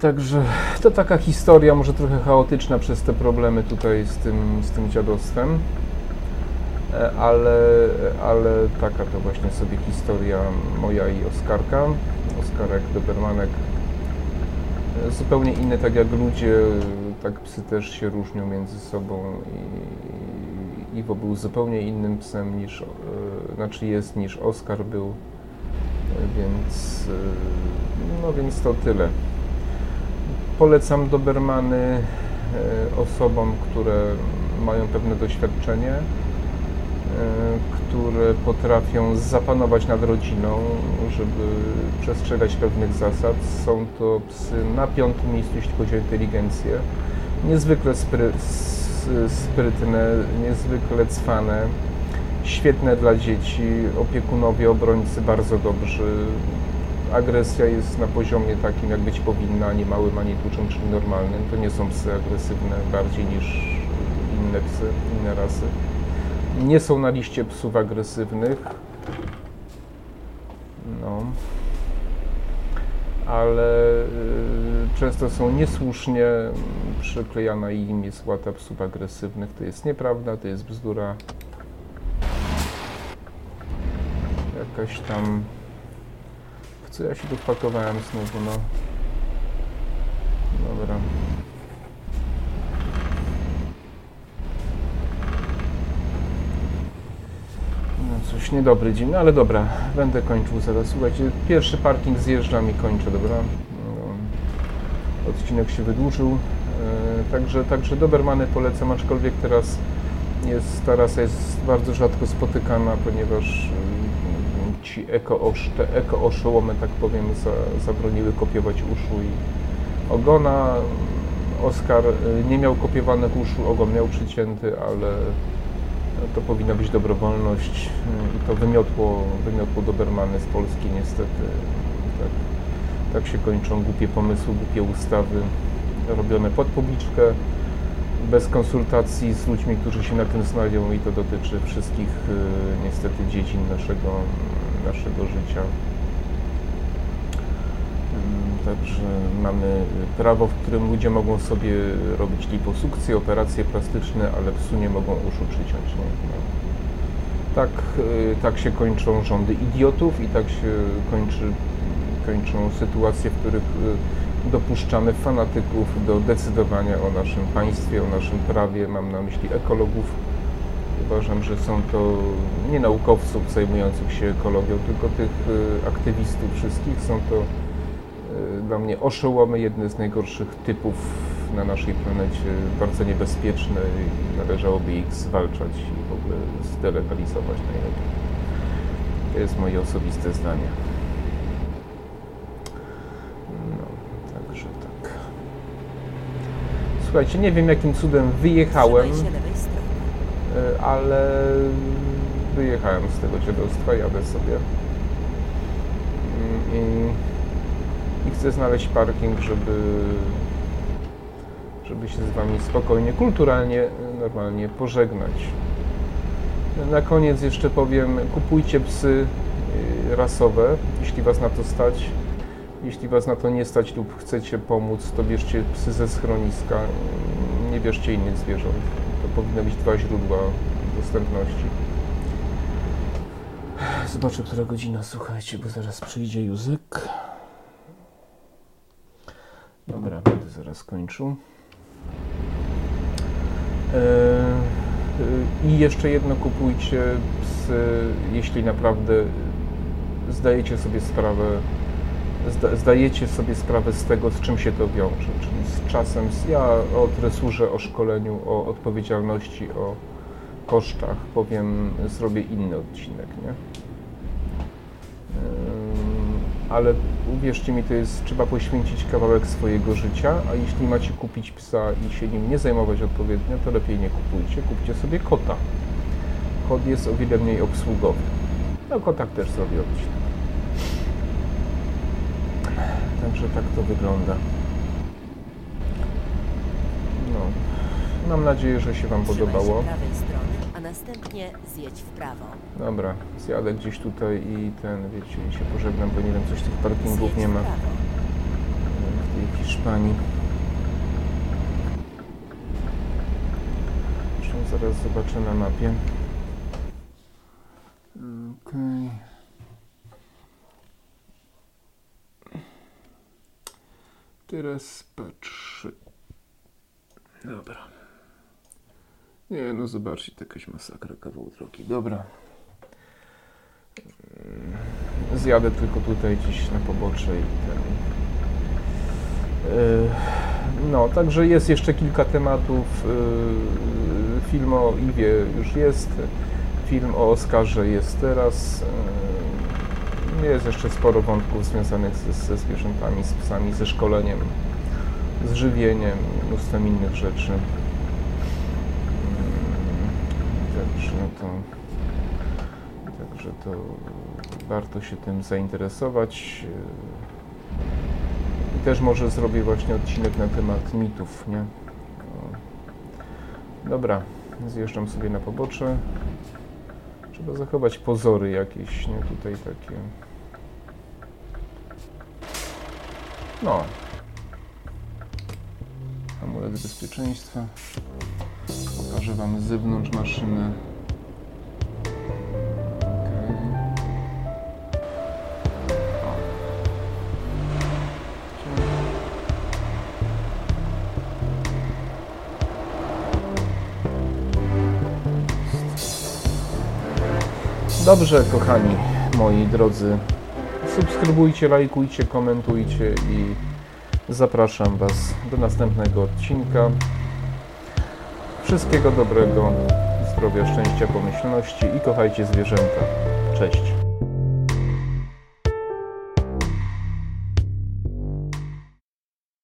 Speaker 1: Także to taka historia, może trochę chaotyczna przez te problemy tutaj z tym, z tym dziadostwem. E, ale, ale taka to właśnie sobie historia moja i Oskarka. Oskarek Dobermanek e, zupełnie inny, tak jak ludzie, tak psy też się różnią między sobą i Iwo był zupełnie innym psem niż, e, znaczy jest niż Oskar był, E, więc e, no więc to tyle. Polecam Dobermany osobom, które mają pewne doświadczenie które potrafią zapanować nad rodziną, żeby przestrzegać pewnych zasad. Są to psy na piątym miejscu, jeśli chodzi o inteligencję. Niezwykle spry, sprytne, niezwykle cwane, świetne dla dzieci, opiekunowie, obrońcy bardzo dobrzy. Agresja jest na poziomie takim, jak być powinna, nie małym, ani dużym, czyli normalnym. To nie są psy agresywne bardziej niż inne psy, inne rasy. Nie są na liście psów agresywnych. No. Ale y, często są niesłusznie przyklejana im jest łata psów agresywnych. To jest nieprawda, to jest bzdura. Jakaś tam... W co ja się tu wpakowałem znowu, no? Dobra. Coś niedobry dzień, no ale dobra, będę kończył zaraz. Słuchajcie, pierwszy parking zjeżdżam i kończę, dobra? No, odcinek się wydłużył. E, także, także Dobermany polecam, aczkolwiek teraz jest, ta rasa jest bardzo rzadko spotykana, ponieważ e, ci eko-osz, eko-oszołomy, tak powiem, za, zabroniły kopiować uszu i ogona. Oskar e, nie miał kopiowanych uszu, ogon miał przycięty, ale to powinna być dobrowolność i to wymiotło, wymiotło Dobermany z Polski niestety. Tak, tak się kończą głupie pomysły, głupie ustawy robione pod publiczkę, bez konsultacji z ludźmi, którzy się na tym znają i to dotyczy wszystkich y, niestety dziedzin naszego, naszego życia. Także mamy prawo, w którym ludzie mogą sobie robić liposukcje, operacje plastyczne, ale psu nie mogą uszu przyciąć. Nie? No. Tak, y, tak się kończą rządy idiotów i tak się kończy, kończą sytuacje, w których y, dopuszczamy fanatyków do decydowania o naszym państwie, o naszym prawie. Mam na myśli ekologów. Uważam, że są to nie naukowców zajmujących się ekologią, tylko tych y, aktywistów wszystkich. Są to dla mnie oszołomy, jedne z najgorszych typów na naszej planecie, bardzo niebezpieczne i należałoby ich zwalczać i w ogóle zdelegalizować najlepiej. To jest moje osobiste zdanie. No, także tak. Słuchajcie, nie wiem jakim cudem wyjechałem, e, ale wyjechałem z tego dziadostwa, jadę sobie. Mm, I i chcę znaleźć parking, żeby, żeby się z Wami spokojnie, kulturalnie, normalnie pożegnać. Na koniec jeszcze powiem, kupujcie psy y, rasowe, jeśli Was na to stać. Jeśli Was na to nie stać lub chcecie pomóc, to bierzcie psy ze schroniska, nie bierzcie innych zwierząt. To powinny być dwa źródła dostępności. Zobaczę, która godzina, słuchajcie, bo zaraz przyjdzie Józek. Dobra, będę zaraz kończył. E, e, I jeszcze jedno kupujcie psy, jeśli naprawdę zdajecie sobie sprawę, zdajecie sobie sprawę z tego, z czym się to wiąże, czyli z czasem, ja o tresurze, o szkoleniu, o odpowiedzialności, o kosztach powiem, zrobię inny odcinek, nie? Ale uwierzcie mi, to jest, trzeba poświęcić kawałek swojego życia, a jeśli macie kupić psa i się nim nie zajmować odpowiednio, to lepiej nie kupujcie, kupcie sobie kota. Kot jest o wiele mniej obsługowy. No kotach też zrobię odcinek. Także tak to wygląda. No. Mam nadzieję, że się Wam podobało
Speaker 2: a następnie zjedź w prawo.
Speaker 1: Dobra, zjadę gdzieś tutaj i ten, wiecie, i się pożegnam, bo nie wiem, coś tych parkingów
Speaker 2: Zjedź
Speaker 1: nie
Speaker 2: w
Speaker 1: ma
Speaker 2: prawo.
Speaker 1: w tej Hiszpanii. Zresztą zaraz zobaczę na mapie. Okej. Teraz patrzę. Dobra. Nie, no zobaczcie, to jakaś masakra, kawał drogi. Dobra. Mm, zjadę tylko tutaj gdzieś na pobocze i ten... Yy, no, także jest jeszcze kilka tematów. Yy, film o Iwie już jest. film o Oskarze jest teraz. E, Jest jeszcze sporo wątków związanych ze, ze zwierzętami, z psami, ze szkoleniem, z żywieniem, mnóstwem innych rzeczy. Mm, Także to, także to warto się tym zainteresować. I też może zrobię właśnie odcinek na temat mitów, nie? Dobra, zjeżdżam sobie na pobocze. Trzeba zachować pozory jakieś, nie? Tutaj takie. No. Amulet bezpieczeństwa. Pokażę Wam z zewnątrz maszyny. Dobrze, kochani moi drodzy. Subskrybujcie, lajkujcie, komentujcie i zapraszam Was do następnego odcinka. Wszystkiego dobrego, zdrowia, szczęścia, pomyślności i kochajcie zwierzęta. Cześć.